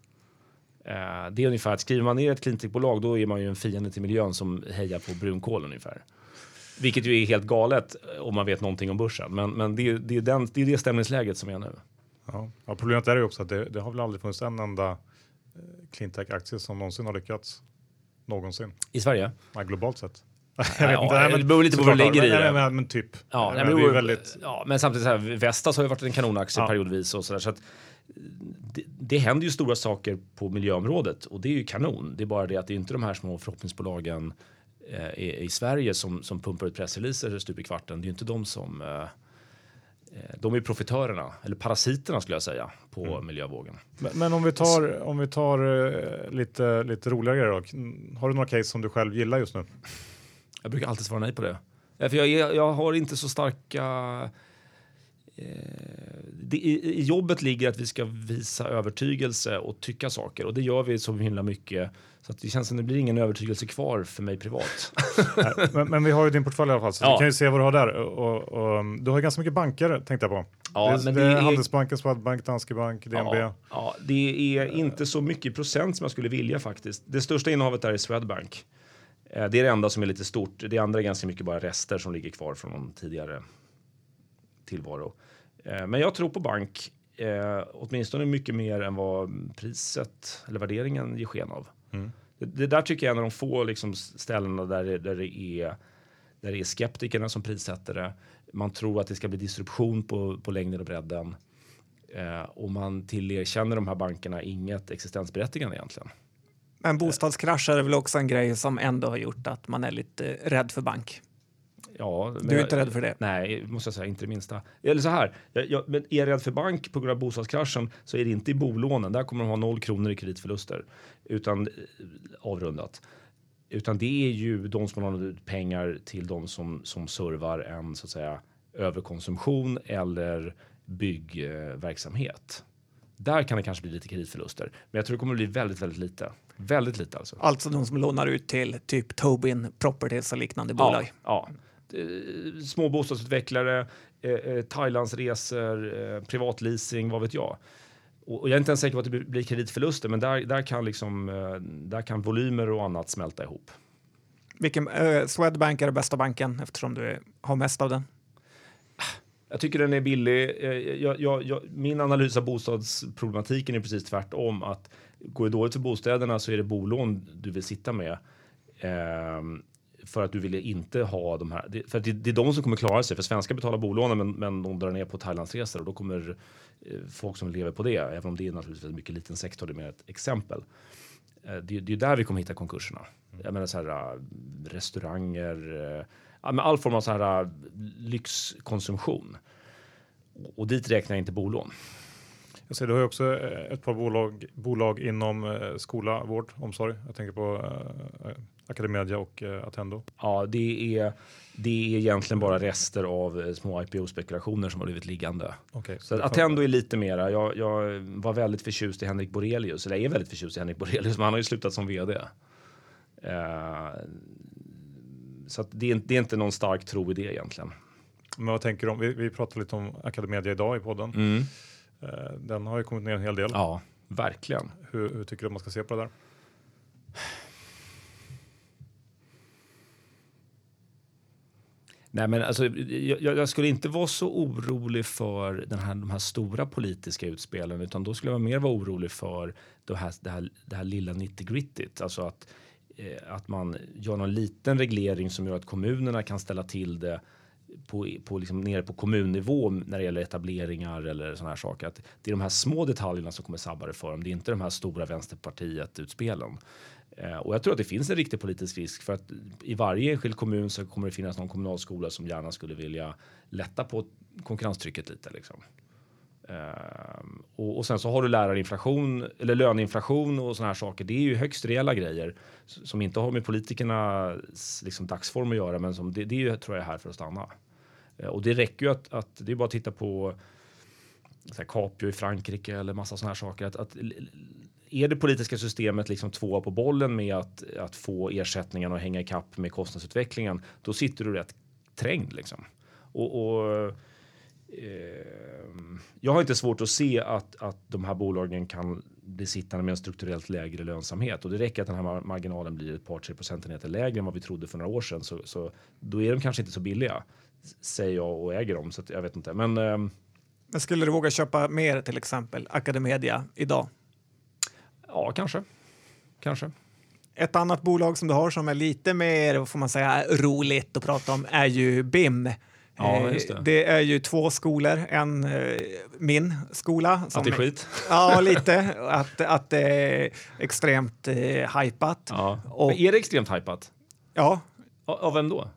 det är ungefär att skriver man ner ett cleantech-bolag då är man ju en fiende till miljön som hejar på brunkol ungefär. Vilket ju är helt galet eh, om man vet någonting om börsen. Men, men det, är, det, är den, det är det stämningsläget som är nu. Ja. ja problemet är ju också att det, det har väl aldrig funnits en enda eh, cleantech-aktie som någonsin har lyckats. Någonsin. I Sverige? Ja, globalt sett. [laughs] Jag vet inte, det beror lite på vad du lägger i det. Men, men, men typ. Ja, men, men, väldigt... ja, men samtidigt så här, Vestas har ju varit en kanonaktie periodvis och så där, så att det, det händer ju stora saker på miljöområdet och det är ju kanon. Det är bara det att det är inte de här små förhoppningsbolagen eh, i, i Sverige som, som pumpar ut pressreleaser stup i kvarten. Det är ju inte de som eh, eh, de är profitörerna, eller parasiterna skulle jag säga, på Mm. miljövågen. Men, men om vi tar, om vi tar eh, lite, lite roligare grejer då. Har du några case som du själv gillar just nu? Jag brukar alltid svara nej på det. För jag, jag har inte så starka... Eh, det, i, I jobbet ligger att vi ska visa övertygelse och tycka saker och det gör vi så himla mycket. Så att det känns som det blir ingen övertygelse kvar för mig privat. [laughs] Nej, men, men vi har ju din portfölj i alla fall, så Ja. vi kan ju se vad du har där. Och, och, du har ganska mycket banker tänkte jag på. Ja, det, men det det är Handelsbanken, Swedbank, Danske Bank, DNB. Ja, ja, det är inte så mycket procent som jag skulle vilja faktiskt. Det största innehavet där är Swedbank. Eh, Det är det enda som är lite stort. Det andra är ganska mycket bara rester som ligger kvar från någon tidigare tillvaro. Eh, Men jag tror på bank, eh, åtminstone mycket mer än vad priset eller värderingen ger sken av. Mm. Det, det där tycker jag är en av de få liksom, ställena där, det- där, det är, där det är skeptikerna som prissätter det. Man tror att det ska bli disruption på, på längden och bredden. Eh, och man tillerkänner de här bankerna inget existensberättigande egentligen. Men bostadskrascher är väl också en grej som ändå har gjort att man är lite rädd för bank. Ja, Du är inte rädd för det? Nej, måste jag säga, inte det minsta. Eller så här, jag, jag, men är jag rädd för bank på grund av bostadskraschen så är det inte i bolånen. Där kommer de ha noll kronor i kreditförluster, utan eh, avrundat. Utan det är ju de som har lånat ut pengar till de som, som servar en så att säga överkonsumtion eller byggverksamhet. Där kan det kanske bli lite kreditförluster, men jag tror det kommer bli väldigt, väldigt lite. Väldigt lite alltså. Alltså de som lånar ut till typ Tobin Properties och liknande bolag. Ja, ja. Eh, Små bostadsutvecklare, eh, eh, Thailandsresor, privatleasing, vad vet jag. Och, jag är inte ens säker på att det blir- kreditförluster, men där, där, kan liksom, där kan volymer och annat smälta ihop. Vilken, eh, Swedbank är den bästa banken eftersom du har mest av den. Jag tycker den är billig. Jag, jag, jag, min analys av bostadsproblematiken är precis tvärtom. Att går det dåligt för bostäderna så är det bolån du vill sitta med. Ehm, för att du vill inte ha de här. det- För att det, det är de som kommer klara sig. För svenskar betalar bolånen men, men de drar ner på Thailandsresor och då kommer eh, folk som lever på det. Även om det är naturligtvis en mycket liten sektor. Det är mer ett exempel. Eh, det, det är där vi kommer hitta konkurserna. Jag menar så här äh, restauranger. Eh, all form av så här äh, lyxkonsumtion. Och- Och dit räknar jag inte bolån. Jag ser, du har ju också eh, ett par bolag, bolag inom eh, skola, vård, omsorg. Jag tänker på eh, Academedia och Attendo. Ja, det är, det är egentligen bara rester av små IPO-spekulationer som har blivit liggande. Okay, Så att Attendo är lite mera. Jag, jag var väldigt förtjust i Henrik Borelius, eller jag är väldigt förtjust i Henrik Borelius, men han har ju slutat som vd. Eh, så det, är, det är inte någon stark tro i det egentligen. Men vad tänker du om, vi, vi pratade lite om Academedia idag i podden. Mm. Eh, den har ju kommit ner en hel del. Ja, verkligen. Hur, hur tycker du man ska se på det där? Nej, men alltså, jag, jag skulle inte vara så orolig för den här, de här stora politiska utspelen utan då skulle jag mer vara orolig för det här, det här, det här lilla 90 grittigt. Alltså att, eh, att man gör någon liten reglering som gör att kommunerna kan ställa till det på, på liksom nere på kommunnivå när det gäller etableringar eller sådana här saker. Att det är de här små detaljerna som kommer sabba det för dem. Det är inte de här stora Vänsterpartiet-utspelen. Eh, och jag tror att det finns en riktig politisk risk för att i varje enskild kommun så kommer det finnas någon kommunalskola som gärna skulle vilja lätta på konkurrenstrycket lite. Liksom. Eh, och, och sen så har du lärarinflation eller löneinflation och sådana här saker. Det är ju högst reella grejer som inte har med politikernas liksom, dagsform att göra, men som det, det är tror jag är här för att stanna. Eh, och det räcker ju att, att det är bara att titta på så här, Capio i Frankrike eller massa sådana här saker. Att, att, är det politiska systemet liksom tvåa på bollen med att, att få ersättningen och hänga ikapp med kostnadsutvecklingen, då sitter du rätt trängd liksom. Och, och eh, jag har inte svårt att se att, att de här bolagen kan bli sittande med en strukturellt lägre lönsamhet och det räcker att den här marginalen blir ett par tre procentenheter lägre än vad vi trodde för några år sedan så, så då är de kanske inte så billiga säger jag och äger dem så att jag vet inte. Men, eh, Men skulle du våga köpa mer till exempel Academedia idag? ja, kanske. Kanske. Ett annat bolag som du har som är lite mer, får man säga, roligt att prata om är ju BIM. Ja, Eh, just det. det är ju två skolor. En, eh, min skola. Som Att det är skit. Ja, lite. Att, att det är extremt eh, hypat. Ja. Och- Men är det extremt hypat? Ja, Av vem då?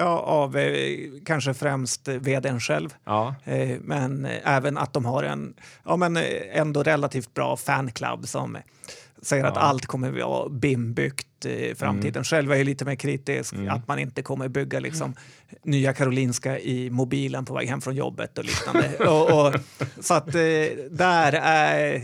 ja av eh, kanske främst vdn själv. Ja. Eh, men även att de har en ja, men ändå relativt bra fanclub som säger att Ja. Mm. allt kommer vara BIM-byggt i framtiden. Själv är jag lite mer kritisk att man inte kommer bygga liksom, nya Karolinska i mobilen på väg hem från jobbet och liknande. [laughs] och, och, så att eh, där är...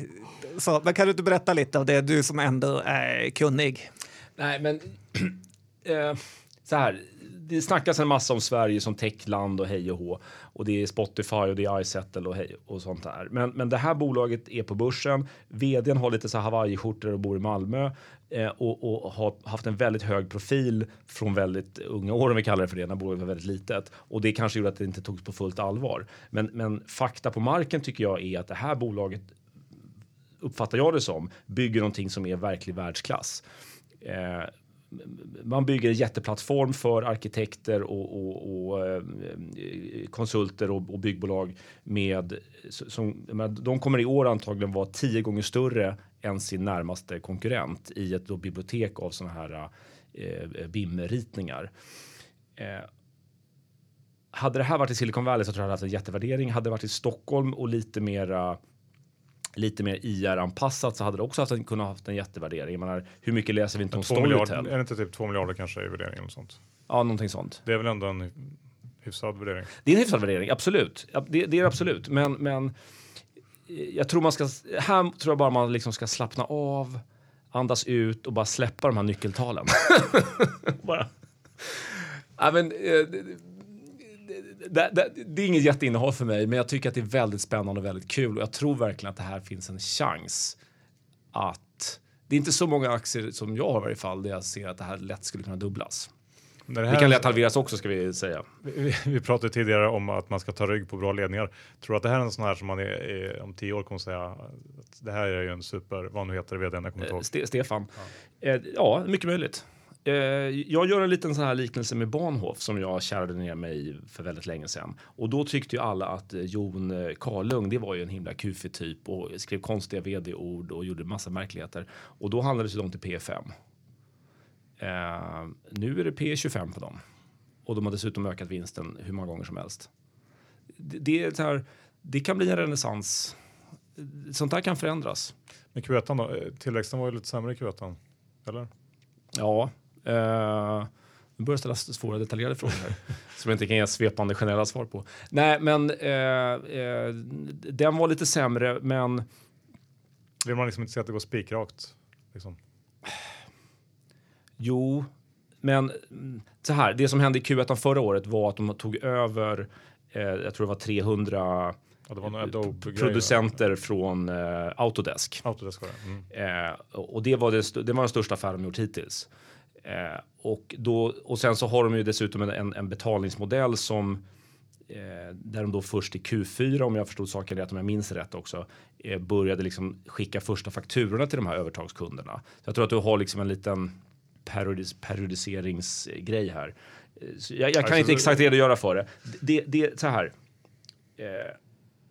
Så, men kan du inte berätta lite av det, du som ändå är kunnig? Nej, men [clears throat] eh, så här. Det snackas en massa om Sverige som techland och hej och hå. Och det är Spotify och det är iSettle och, hej och sånt där. Men, men det här bolaget är på börsen. Vdn har lite så här Hawaii-skjortor och bor i Malmö. Eh, och, och har haft en väldigt hög profil från väldigt unga år, om vi kallar det för det, när bolaget var väldigt litet. Och det kanske gjorde att det inte togs på fullt allvar. Men, men fakta på marken tycker jag är att det här bolaget uppfattar jag det som, bygger någonting som är verklig världsklass. Eh, man bygger en jätteplattform för arkitekter och, och, och eh, konsulter och, och byggbolag med som, men de kommer i år antagligen vara tio gånger större än sin närmaste konkurrent i ett då, bibliotek av sådana här eh, BIM-ritningar. Eh, hade det här varit i Silicon Valley så tror jag det hade haft en jättevärdering. Hade det varit i Stockholm och lite mera lite mer IR-anpassat så hade det också haft en, kunnat haft en jättevärdering. Jag menar, hur mycket läser vi inte om Storytel? är det inte typ två miljarder kanske i värderingen? Och sånt? Ja, någonting sånt. Det är väl ändå en hyfsad värdering. Det är en hyfsad värdering, absolut. Det, det är absolut. Men, men eh, jag tror man ska, här tror jag bara man liksom ska slappna av, andas ut och bara släppa de här nyckeltalen. [laughs] bara. Ja, men, eh, det, det, det, det är inget jätteinnehav för mig, men jag tycker att det är väldigt spännande och väldigt kul. Och jag tror verkligen att det här finns en chans att... Det är inte så många aktier som jag har i varje fall där jag ser att det här lätt skulle kunna dubblas. Det Det här, kan lätt halveras också ska vi säga. vi, vi pratade tidigare om att man ska ta rygg på bra ledningar. Tror du att det här är en sån här som man är, är, om tio år kommer säga att det här är ju en super, vad nu heter vdn, jag kommer inte Eh, ihåg. Ste Stefan. Ja. ja, mycket möjligt. Eh, jag gör en liten sån här liknelse med Bahnhof som jag kärrade ner mig i för väldigt länge sedan. Och då tyckte ju alla att eh, Jon eh, Karlung, det var ju en himla kufig typ och skrev konstiga vd-ord och gjorde massa märkligheter. Och då handlades det om till P5. Eh, nu är det P25 på dem. Och de har dessutom ökat vinsten hur många gånger som helst. Det, det, är här, det kan bli en renässans. Sånt där kan förändras. Men Q1 då, Eh, tillväxten var ju lite sämre i Q1. Eller? Ja. Eh, nu börjar ställa svåra detaljerade frågor här [laughs] som jag inte kan ge svepande generella svar på. Nej, men eh, eh, den var lite sämre, men Vill man liksom inte se att det går spikrakt? Liksom. jo, men mm, så här. Det som hände i Q1 förra året var att de tog över. Eh, jag tror det var 300 Ja, det producenter från eh, Autodesk. Autodesk var det. Mm. Eh, och det var, det, det var den största affären de gjort hittills. Eh, och, då, och sen så har de ju dessutom en, en, en betalningsmodell som eh, där de då först i Q4, om jag förstod saken rätt, om jag minns rätt också, eh, började liksom skicka första fakturorna till de här övertagskunderna. Så jag tror att du har liksom en liten periodis, periodiseringsgrej här. Eh, jag, jag kan Alltså, inte exakt redogöra för det. Det, det så här. Eh,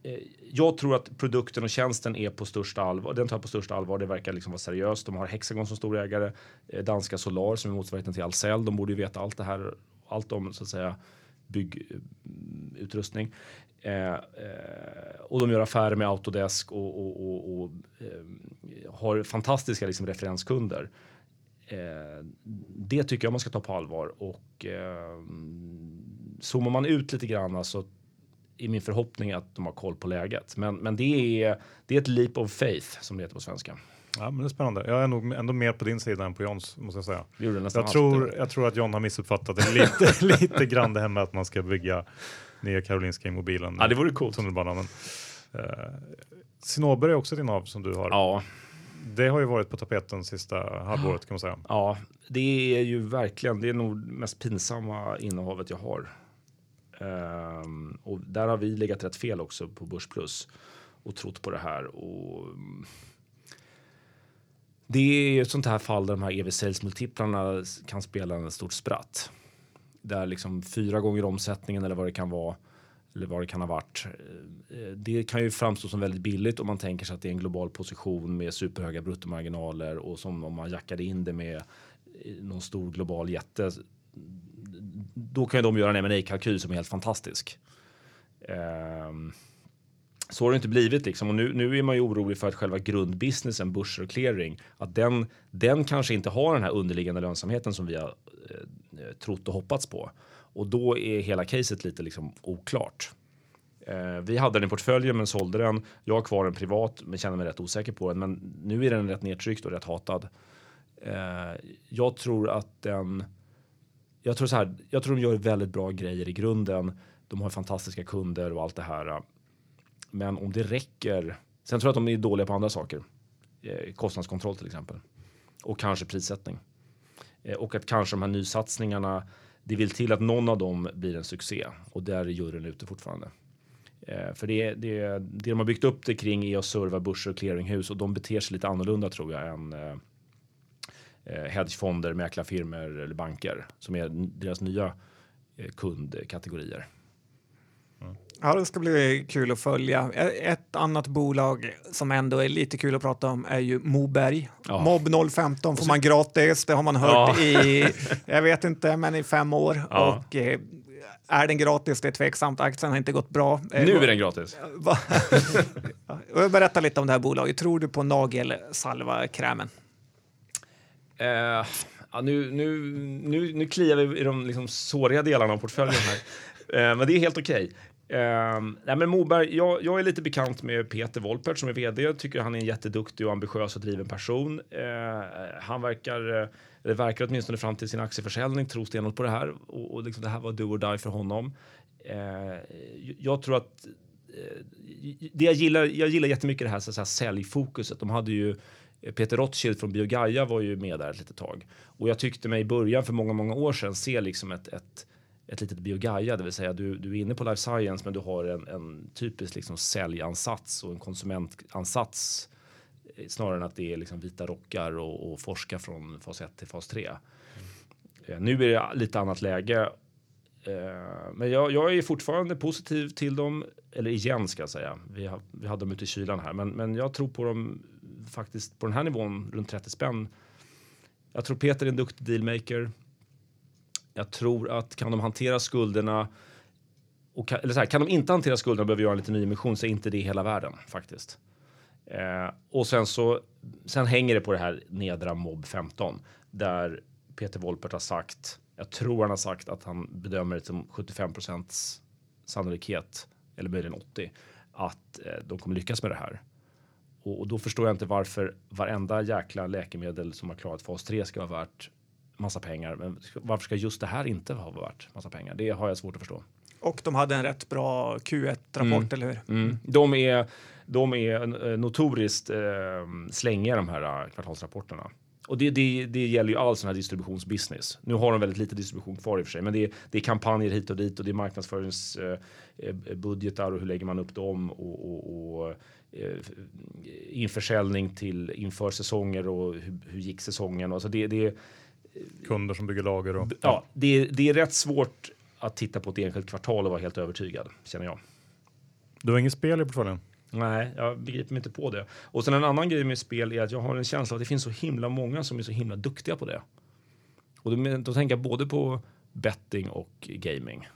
Eh, jag tror att produkten och tjänsten är på största allvar. Den tar jag på största allvar. Det verkar liksom vara seriöst. De har Hexagon som storägare, eh, danska Solar som är motsvarigheten till Ahlsell. De borde ju veta allt det här, allt om så att säga byggutrustning. Eh, eh, eh, och de gör affärer med Autodesk och, och, och, och eh, har fantastiska liksom, referenskunder. Eh, det tycker jag man ska ta på allvar och eh, zoomar man ut lite grann så är min förhoppning att de har koll på läget. Men, men det, är, det är ett leap of faith som det heter på svenska. Ja, men det är spännande. Jag är nog ändå mer på din sida än på Johns, måste jag säga. Jag tror, jag tror att John har missuppfattat det lite, [laughs] lite grann det här med att man ska bygga nya Karolinska Immobilen. Ja, det vore coolt. Tunnelbanan. Men, eh, är också din av som du har. Ja, Det har ju varit på tapeten sista halvåret kan man säga. ja, det är ju verkligen, det är nog mest pinsamma innehavet jag har. Um, och där har vi legat rätt fel också på Börsplus och trott på det här. Och, det är ju ett sånt här fall där de här EV sales-multiplarna kan spela en stort spratt. Där liksom fyra gånger omsättningen eller vad det kan vara eller vad det kan ha varit. Eh, det kan ju framstå som väldigt billigt om man tänker sig att det är en global position med superhöga bruttomarginaler och som om man jackade in det med eh, någon stor global jätte. Då kan ju de göra en ma kalkyl som är helt fantastisk. Ehm, så har det inte blivit liksom. Och nu, nu är man ju orolig för att själva grundbusinessen, börser och clearing, att den, den kanske inte har den här underliggande lönsamheten som vi har eh, trott och hoppats på. Och då är hela caset lite liksom oklart. Eh, vi hade den i portföljen men sålde den. Jag har kvar den privat men känner mig rätt osäker på den. Men nu är den rätt nedtryckt och rätt hatad. Eh, jag tror att den... Jag tror så här, jag tror de gör väldigt bra grejer i grunden. De har fantastiska kunder och allt det här. Men om det räcker. Sen tror jag att de är dåliga på andra saker. Eh, kostnadskontroll till exempel. Och kanske prissättning. Eh, och att kanske de här nysatsningarna. Det vill till att någon av dem blir en succé och där är juryn ute fortfarande. Eh, för det, det, det de har byggt upp det kring är att serva börser och clearinghus och de beter sig lite annorlunda tror jag än hedgefonder, mäklarfirmor eller banker som är deras nya eh, kundkategorier. Ja, det ska bli kul att följa. Ett annat bolag som ändå är lite kul att prata om är ju Moberg. Ja. Mob 015 får man gratis, det har man hört i, jag vet inte, men i fem år. Ja. Och eh, är den gratis, det är tveksamt, aktien har inte gått bra. Eh, Nu är den gratis. [laughs] Ja, Berätta lite om det här bolaget. Tror du på nagelsalva-krämen? Eh, ja, nu, nu, nu, nu kliar vi i de liksom såriga delarna av portföljen här. [laughs] eh, men det är helt okej. Eh, nej, men Moberg, jag, jag är lite bekant med Peter Wolpert som är vd. Jag tycker han är en jätteduktig och ambitiös och driven person. Eh, han verkar, eller verkar åtminstone fram till sin aktieförsäljning, tro stenhårt på det här. Och, och liksom det här var do or die för honom. Eh, jag tror att det jag gillar, jag gillar jättemycket det här, så att säga, säljfokuset. De hade ju Peter Rothschild från Biogaia var ju med där ett litet tag och jag tyckte mig i början för många, många år sedan se liksom ett, ett, ett litet Biogaia, det vill säga du, du är inne på life science, men du har en, en typisk liksom säljansats och en konsumentansats eh, snarare än att det är liksom vita rockar och, och forska från fas 1 till fas 3. Mm. Eh, nu är det lite annat läge. Eh, men jag, jag är fortfarande positiv till dem. Eller igen ska jag säga. Vi, har, vi hade dem ute i kylan här. Men, men jag tror på dem faktiskt på den här nivån runt 30 spänn. Jag tror Peter är en duktig dealmaker. Jag tror att kan de hantera skulderna och kan, eller så här, kan de inte hantera skulderna och behöver göra en liten nyemission så är inte det hela världen faktiskt. Eh, och sen så sen hänger det på det här nedra mob 15 där Peter Wolpert har sagt, jag tror han har sagt att han bedömer det som 75% sannolikhet eller möjligen 80 att eh, de kommer lyckas med det här. Och, och då förstår jag inte varför varenda jäkla läkemedel som har klarat fas 3 ska vara värt massa pengar. Men varför ska just det här inte vara värt massa pengar? Det har jag svårt att förstå. Och de hade en rätt bra Q1-rapport, eller hur? Mm. De är, de är eh, notoriskt eh, slängiga de här eh, kvartalsrapporterna. Och det, det, det gäller ju all sån här distributionsbusiness. Nu har de väldigt lite distribution kvar i och för sig, men det är, det är kampanjer hit och dit och det är marknadsföringsbudgetar och hur lägger man upp dem och, och, och eh, införsäljning till inför säsonger och hur, hur gick säsongen? Alltså det, det, Kunder som bygger lager och... ja, det, det är rätt svårt att titta på ett enskilt kvartal och vara helt övertygad, känner jag. Du har inget spel i portföljen? Nej, jag begriper mig inte på det. Och sen en annan grej med spel är att jag har en känsla att det finns så himla många som är så himla duktiga på det. Och då, då tänker jag både på betting och gaming.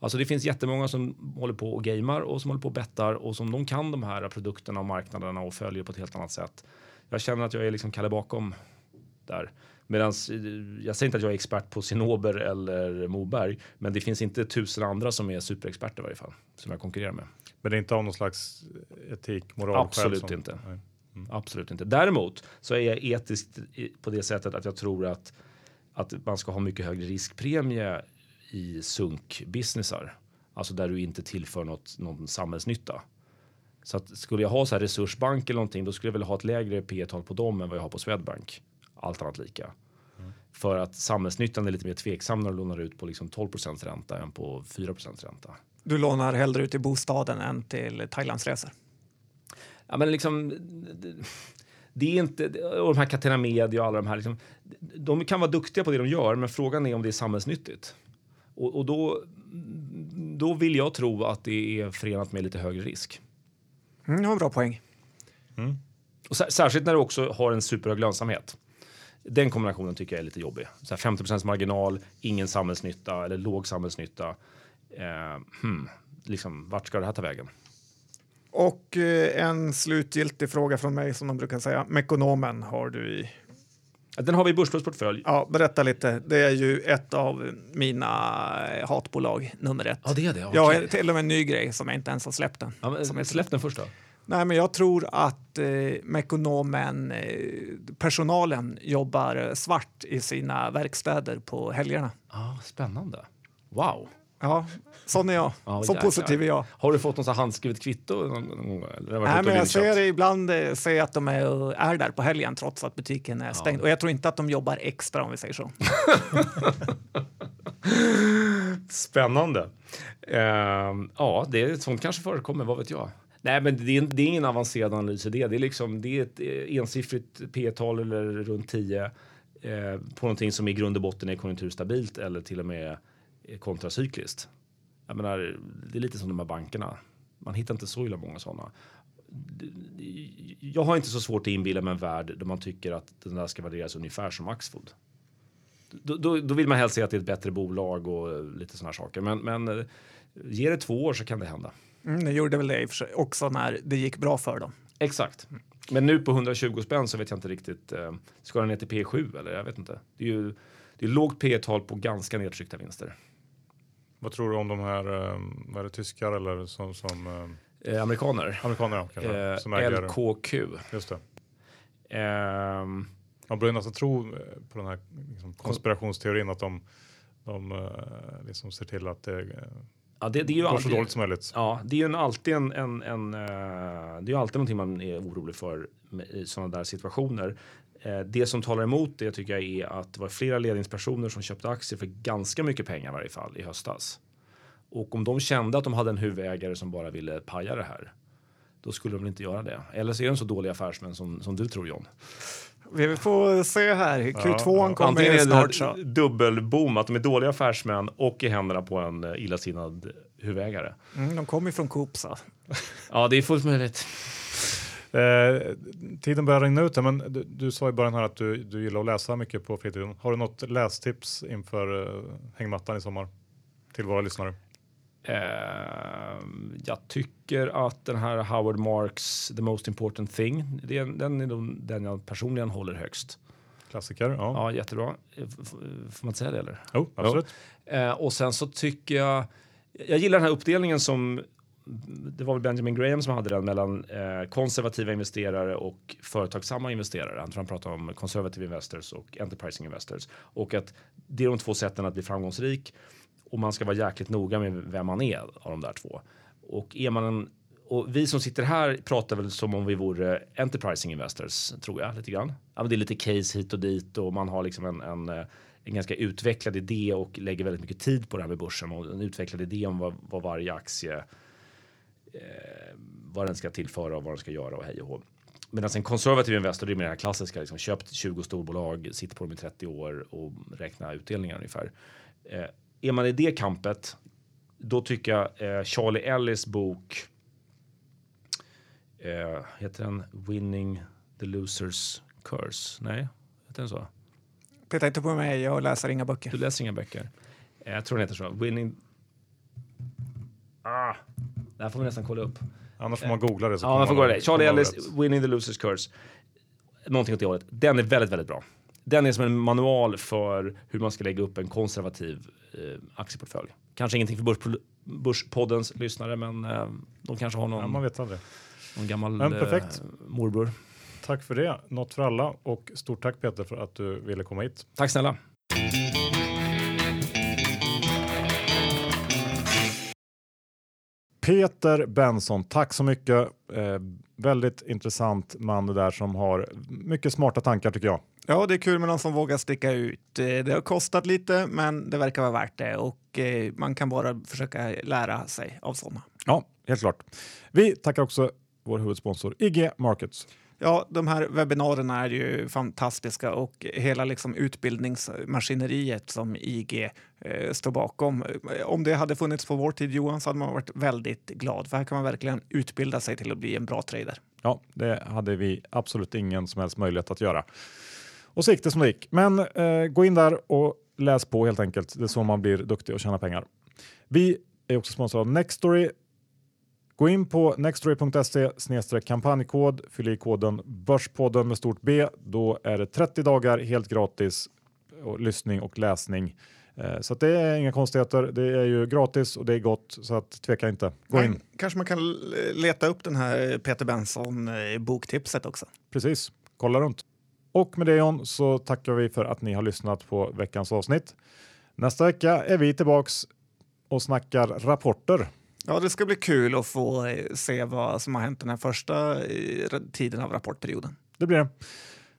Alltså det finns jättemånga som håller på och gamar och som håller på och bettar och som de kan de här produkterna och marknaderna och följer på ett helt annat sätt. Jag känner att jag är liksom Kalle bakom där. Medan jag säger inte att jag är expert på Cinnober eller Moberg, men det finns inte tusen andra som är superexperter i varje fall som jag konkurrerar med. Men det är inte av någon slags etik, moral? Absolut som- inte. Nej. Absolut inte. Däremot så är jag etisk på det sättet att jag tror att, att man ska ha mycket högre riskpremie i sunkbusinessar. Alltså där du inte tillför något, någon samhällsnytta. Så att skulle jag ha så här resursbank eller någonting, då skulle jag vilja ha ett lägre P tal på dem än vad jag har på Swedbank. Allt annat lika. Mm. För att samhällsnyttan är lite mer tveksam när du lånar ut på liksom 12% ränta än på 4% ränta. Du lånar hellre ut i bostaden än till Thailandsresor? Ja, men liksom, det är inte, och de här Catena Media och alla de här, liksom, de kan vara duktiga på det de gör, men frågan är om det är samhällsnyttigt. Och, och då, då vill jag tro att det är förenat med lite högre risk. Mm, har en bra poäng. Mm. Och särskilt när du också har en superhög lönsamhet. Den kombinationen tycker jag är lite jobbig. Så 50% marginal, ingen samhällsnytta eller låg samhällsnytta. Eh, hmm, liksom, vart ska det här ta vägen? Och eh, en slutgiltig fråga från mig som man brukar säga. Mekonomen har du i den har vi i Börsplus portfölj. Ja, berätta lite. Det är ju ett av mina hatbolag, nummer ett. Ja, det är det? Okay. Jag har till och med en ny grej som jag inte ens har släppt än. Ja, som släpp den först då. Nej, men jag tror att eh, Mekonomen, eh, personalen jobbar svart i sina verkstäder på helgerna. Ah, spännande. Wow. Ja, sån är jag. Ja, så positiv är jag. Har du fått något handskrivet kvitto? Någon, Nej, men jag ser ibland eh, ser att de är, är där på helgen trots att butiken är stängd. Ja. Och jag tror inte att de jobbar extra om vi säger så. [laughs] Spännande. Uh, ja, det, sånt kanske förekommer, vad vet jag. Nej, men det är, det är ingen avancerad analys i det. Det är, liksom, det är ett eh, ensiffrigt P-tal eller runt 10 eh, på någonting som i grund och botten är konjunkturstabilt eller till och med kontracykliskt. Jag menar, det är lite som de här bankerna. Man hittar inte så illa många sådana. Jag har inte så svårt att inbilla mig en värld där man tycker att den där ska värderas ungefär som Axfood. Då, då, då vill man helst se att det är ett bättre bolag och lite sådana saker. Men, men ge det två år så kan det hända. Mm, det gjorde väl det i och för sig också när det gick bra för dem. Exakt. Men nu på 120 spänn så vet jag inte riktigt. Eh, ska den ner till P7 eller? Jag vet inte. Det är ju det är lågt P tal på ganska nedtryckta vinster. Vad tror du om de här, um, vad är det, tyskar eller som... som um, eh, amerikaner. Amerikaner, ja, kanske. Eh, som äger, LKQ. Just det. Um, Man börjar nästan tro eh, på den här liksom, konspirationsteorin att de, de uh, liksom ser till att det Ja, det, det är ju alltid, så dåligt som möjligt. Ja, det är ju alltid en, en, en det är alltid någonting man är orolig för i sådana där situationer. Uh, det som talar emot det tycker jag är att det var flera ledningspersoner som köpte aktier för ganska mycket pengar i varje fall i höstas. Och om de kände att de hade en huvudägare som bara ville paja det här, då skulle de inte göra det. Eller så är de så dåliga affärsmän som, som du tror John. Vi får se här. Q2 ja, kommer Antingen snart. Så. Dubbelboom, att de är dåliga affärsmän och i händerna på en eh, illasinnad huvudägare. Mm, de kommer från Coop så. ja, det är fullt möjligt. Eh, tiden börjar rinna ut, men du, du, sa i början här att du, du gillar att läsa mycket på fritiden. Har du något lästips inför uh, hängmattan i sommar till våra lyssnare? Uh, jag tycker att den här Howard Marks The Most Important Thing, det, den är den jag personligen håller högst. Klassiker. Ja, ja jättebra. Får man säga det eller? Jo, absolut. Uh, och sen så tycker jag, jag gillar den här uppdelningen som det var väl Benjamin Graham som hade den mellan eh, konservativa investerare och företagsamma investerare. Han tror han pratar om conservative investors och enterprising investors. Och att det är de två sätten att bli framgångsrik och man ska vara jäkligt noga med vem man är av de där två. Och är man en och vi som sitter här pratar väl som om vi vore enterprising investors, tror jag lite grann. Ja, det är lite case hit och dit och man har liksom en, en, eh, en ganska utvecklad idé och lägger väldigt mycket tid på det här med börsen och en utvecklad idé om vad, vad varje aktie eh, vad den ska tillföra och vad den ska göra och hej och hå. Medan en konservativ investor, är mer det här klassiska, liksom, köpt 20 storbolag, sitter på dem i 30 år och räknar utdelningar ungefär. Eh, är man i det kampet, då tycker jag eh, Charlie Ellis bok, eh, heter den Winning the Losers Curse? Nej, heter den så? Peta inte på mig, jag läser inga böcker. Du läser inga böcker? Eh, jag tror den heter så. Winning... Ah, det här får vi nästan kolla upp. Annars får man googla det. Så ja, man får googla det. Charlie Ellis, Winning the Losers Curse. Någonting åt det hållet. Den är väldigt, väldigt bra. Den är som en manual för hur man ska lägga upp en konservativ eh, aktieportfölj. Kanske ingenting för börs, Börspoddens lyssnare, men eh, de kanske har någon, ja, man vet aldrig. någon gammal eh, morbror. Tack för det, något för alla och stort tack Peter för att du ville komma hit. Tack snälla. Peter Benson, tack så mycket. Eh, väldigt intressant man det där som har mycket smarta tankar tycker jag. Ja, det är kul med någon som vågar sticka ut. Eh, det har kostat lite, men det verkar vara värt det och eh, man kan bara försöka lära sig av sådana. Ja, helt klart. Vi tackar också vår huvudsponsor IG Markets. Ja, de här webbinarierna är ju fantastiska och hela liksom utbildningsmaskineriet som IG eh, står bakom. Eh, om det hade funnits på vår tid, Johan, så hade man varit väldigt glad. För här kan man verkligen utbilda sig till att bli en bra trader. Ja, det hade vi absolut ingen som helst möjlighet att göra. Och så gick det som det gick. Men eh, gå in där och läs på helt enkelt. Det är så man blir duktig och tjänar pengar. Vi är också sponsrade av Nextory Gå in på nextory.se kampanjkod, fyll i koden Börspodden med stort B. Då är det 30 dagar helt gratis och lyssning och läsning. Eh, så det är inga konstigheter. Det är ju gratis och det är gott så att tveka inte. Gå in. Kanske man kan leta upp den här Peter Benson eh, boktipset också. Precis, kolla runt. Och med det John så tackar vi för att ni har lyssnat på veckans avsnitt. Nästa vecka är vi tillbaks och snackar rapporter. Ja, det ska bli kul att få eh, se vad som har hänt den här första eh, tiden av rapportperioden. Det blir det.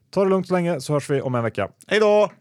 Ta det lugnt så länge så hörs vi om en vecka. Hej då!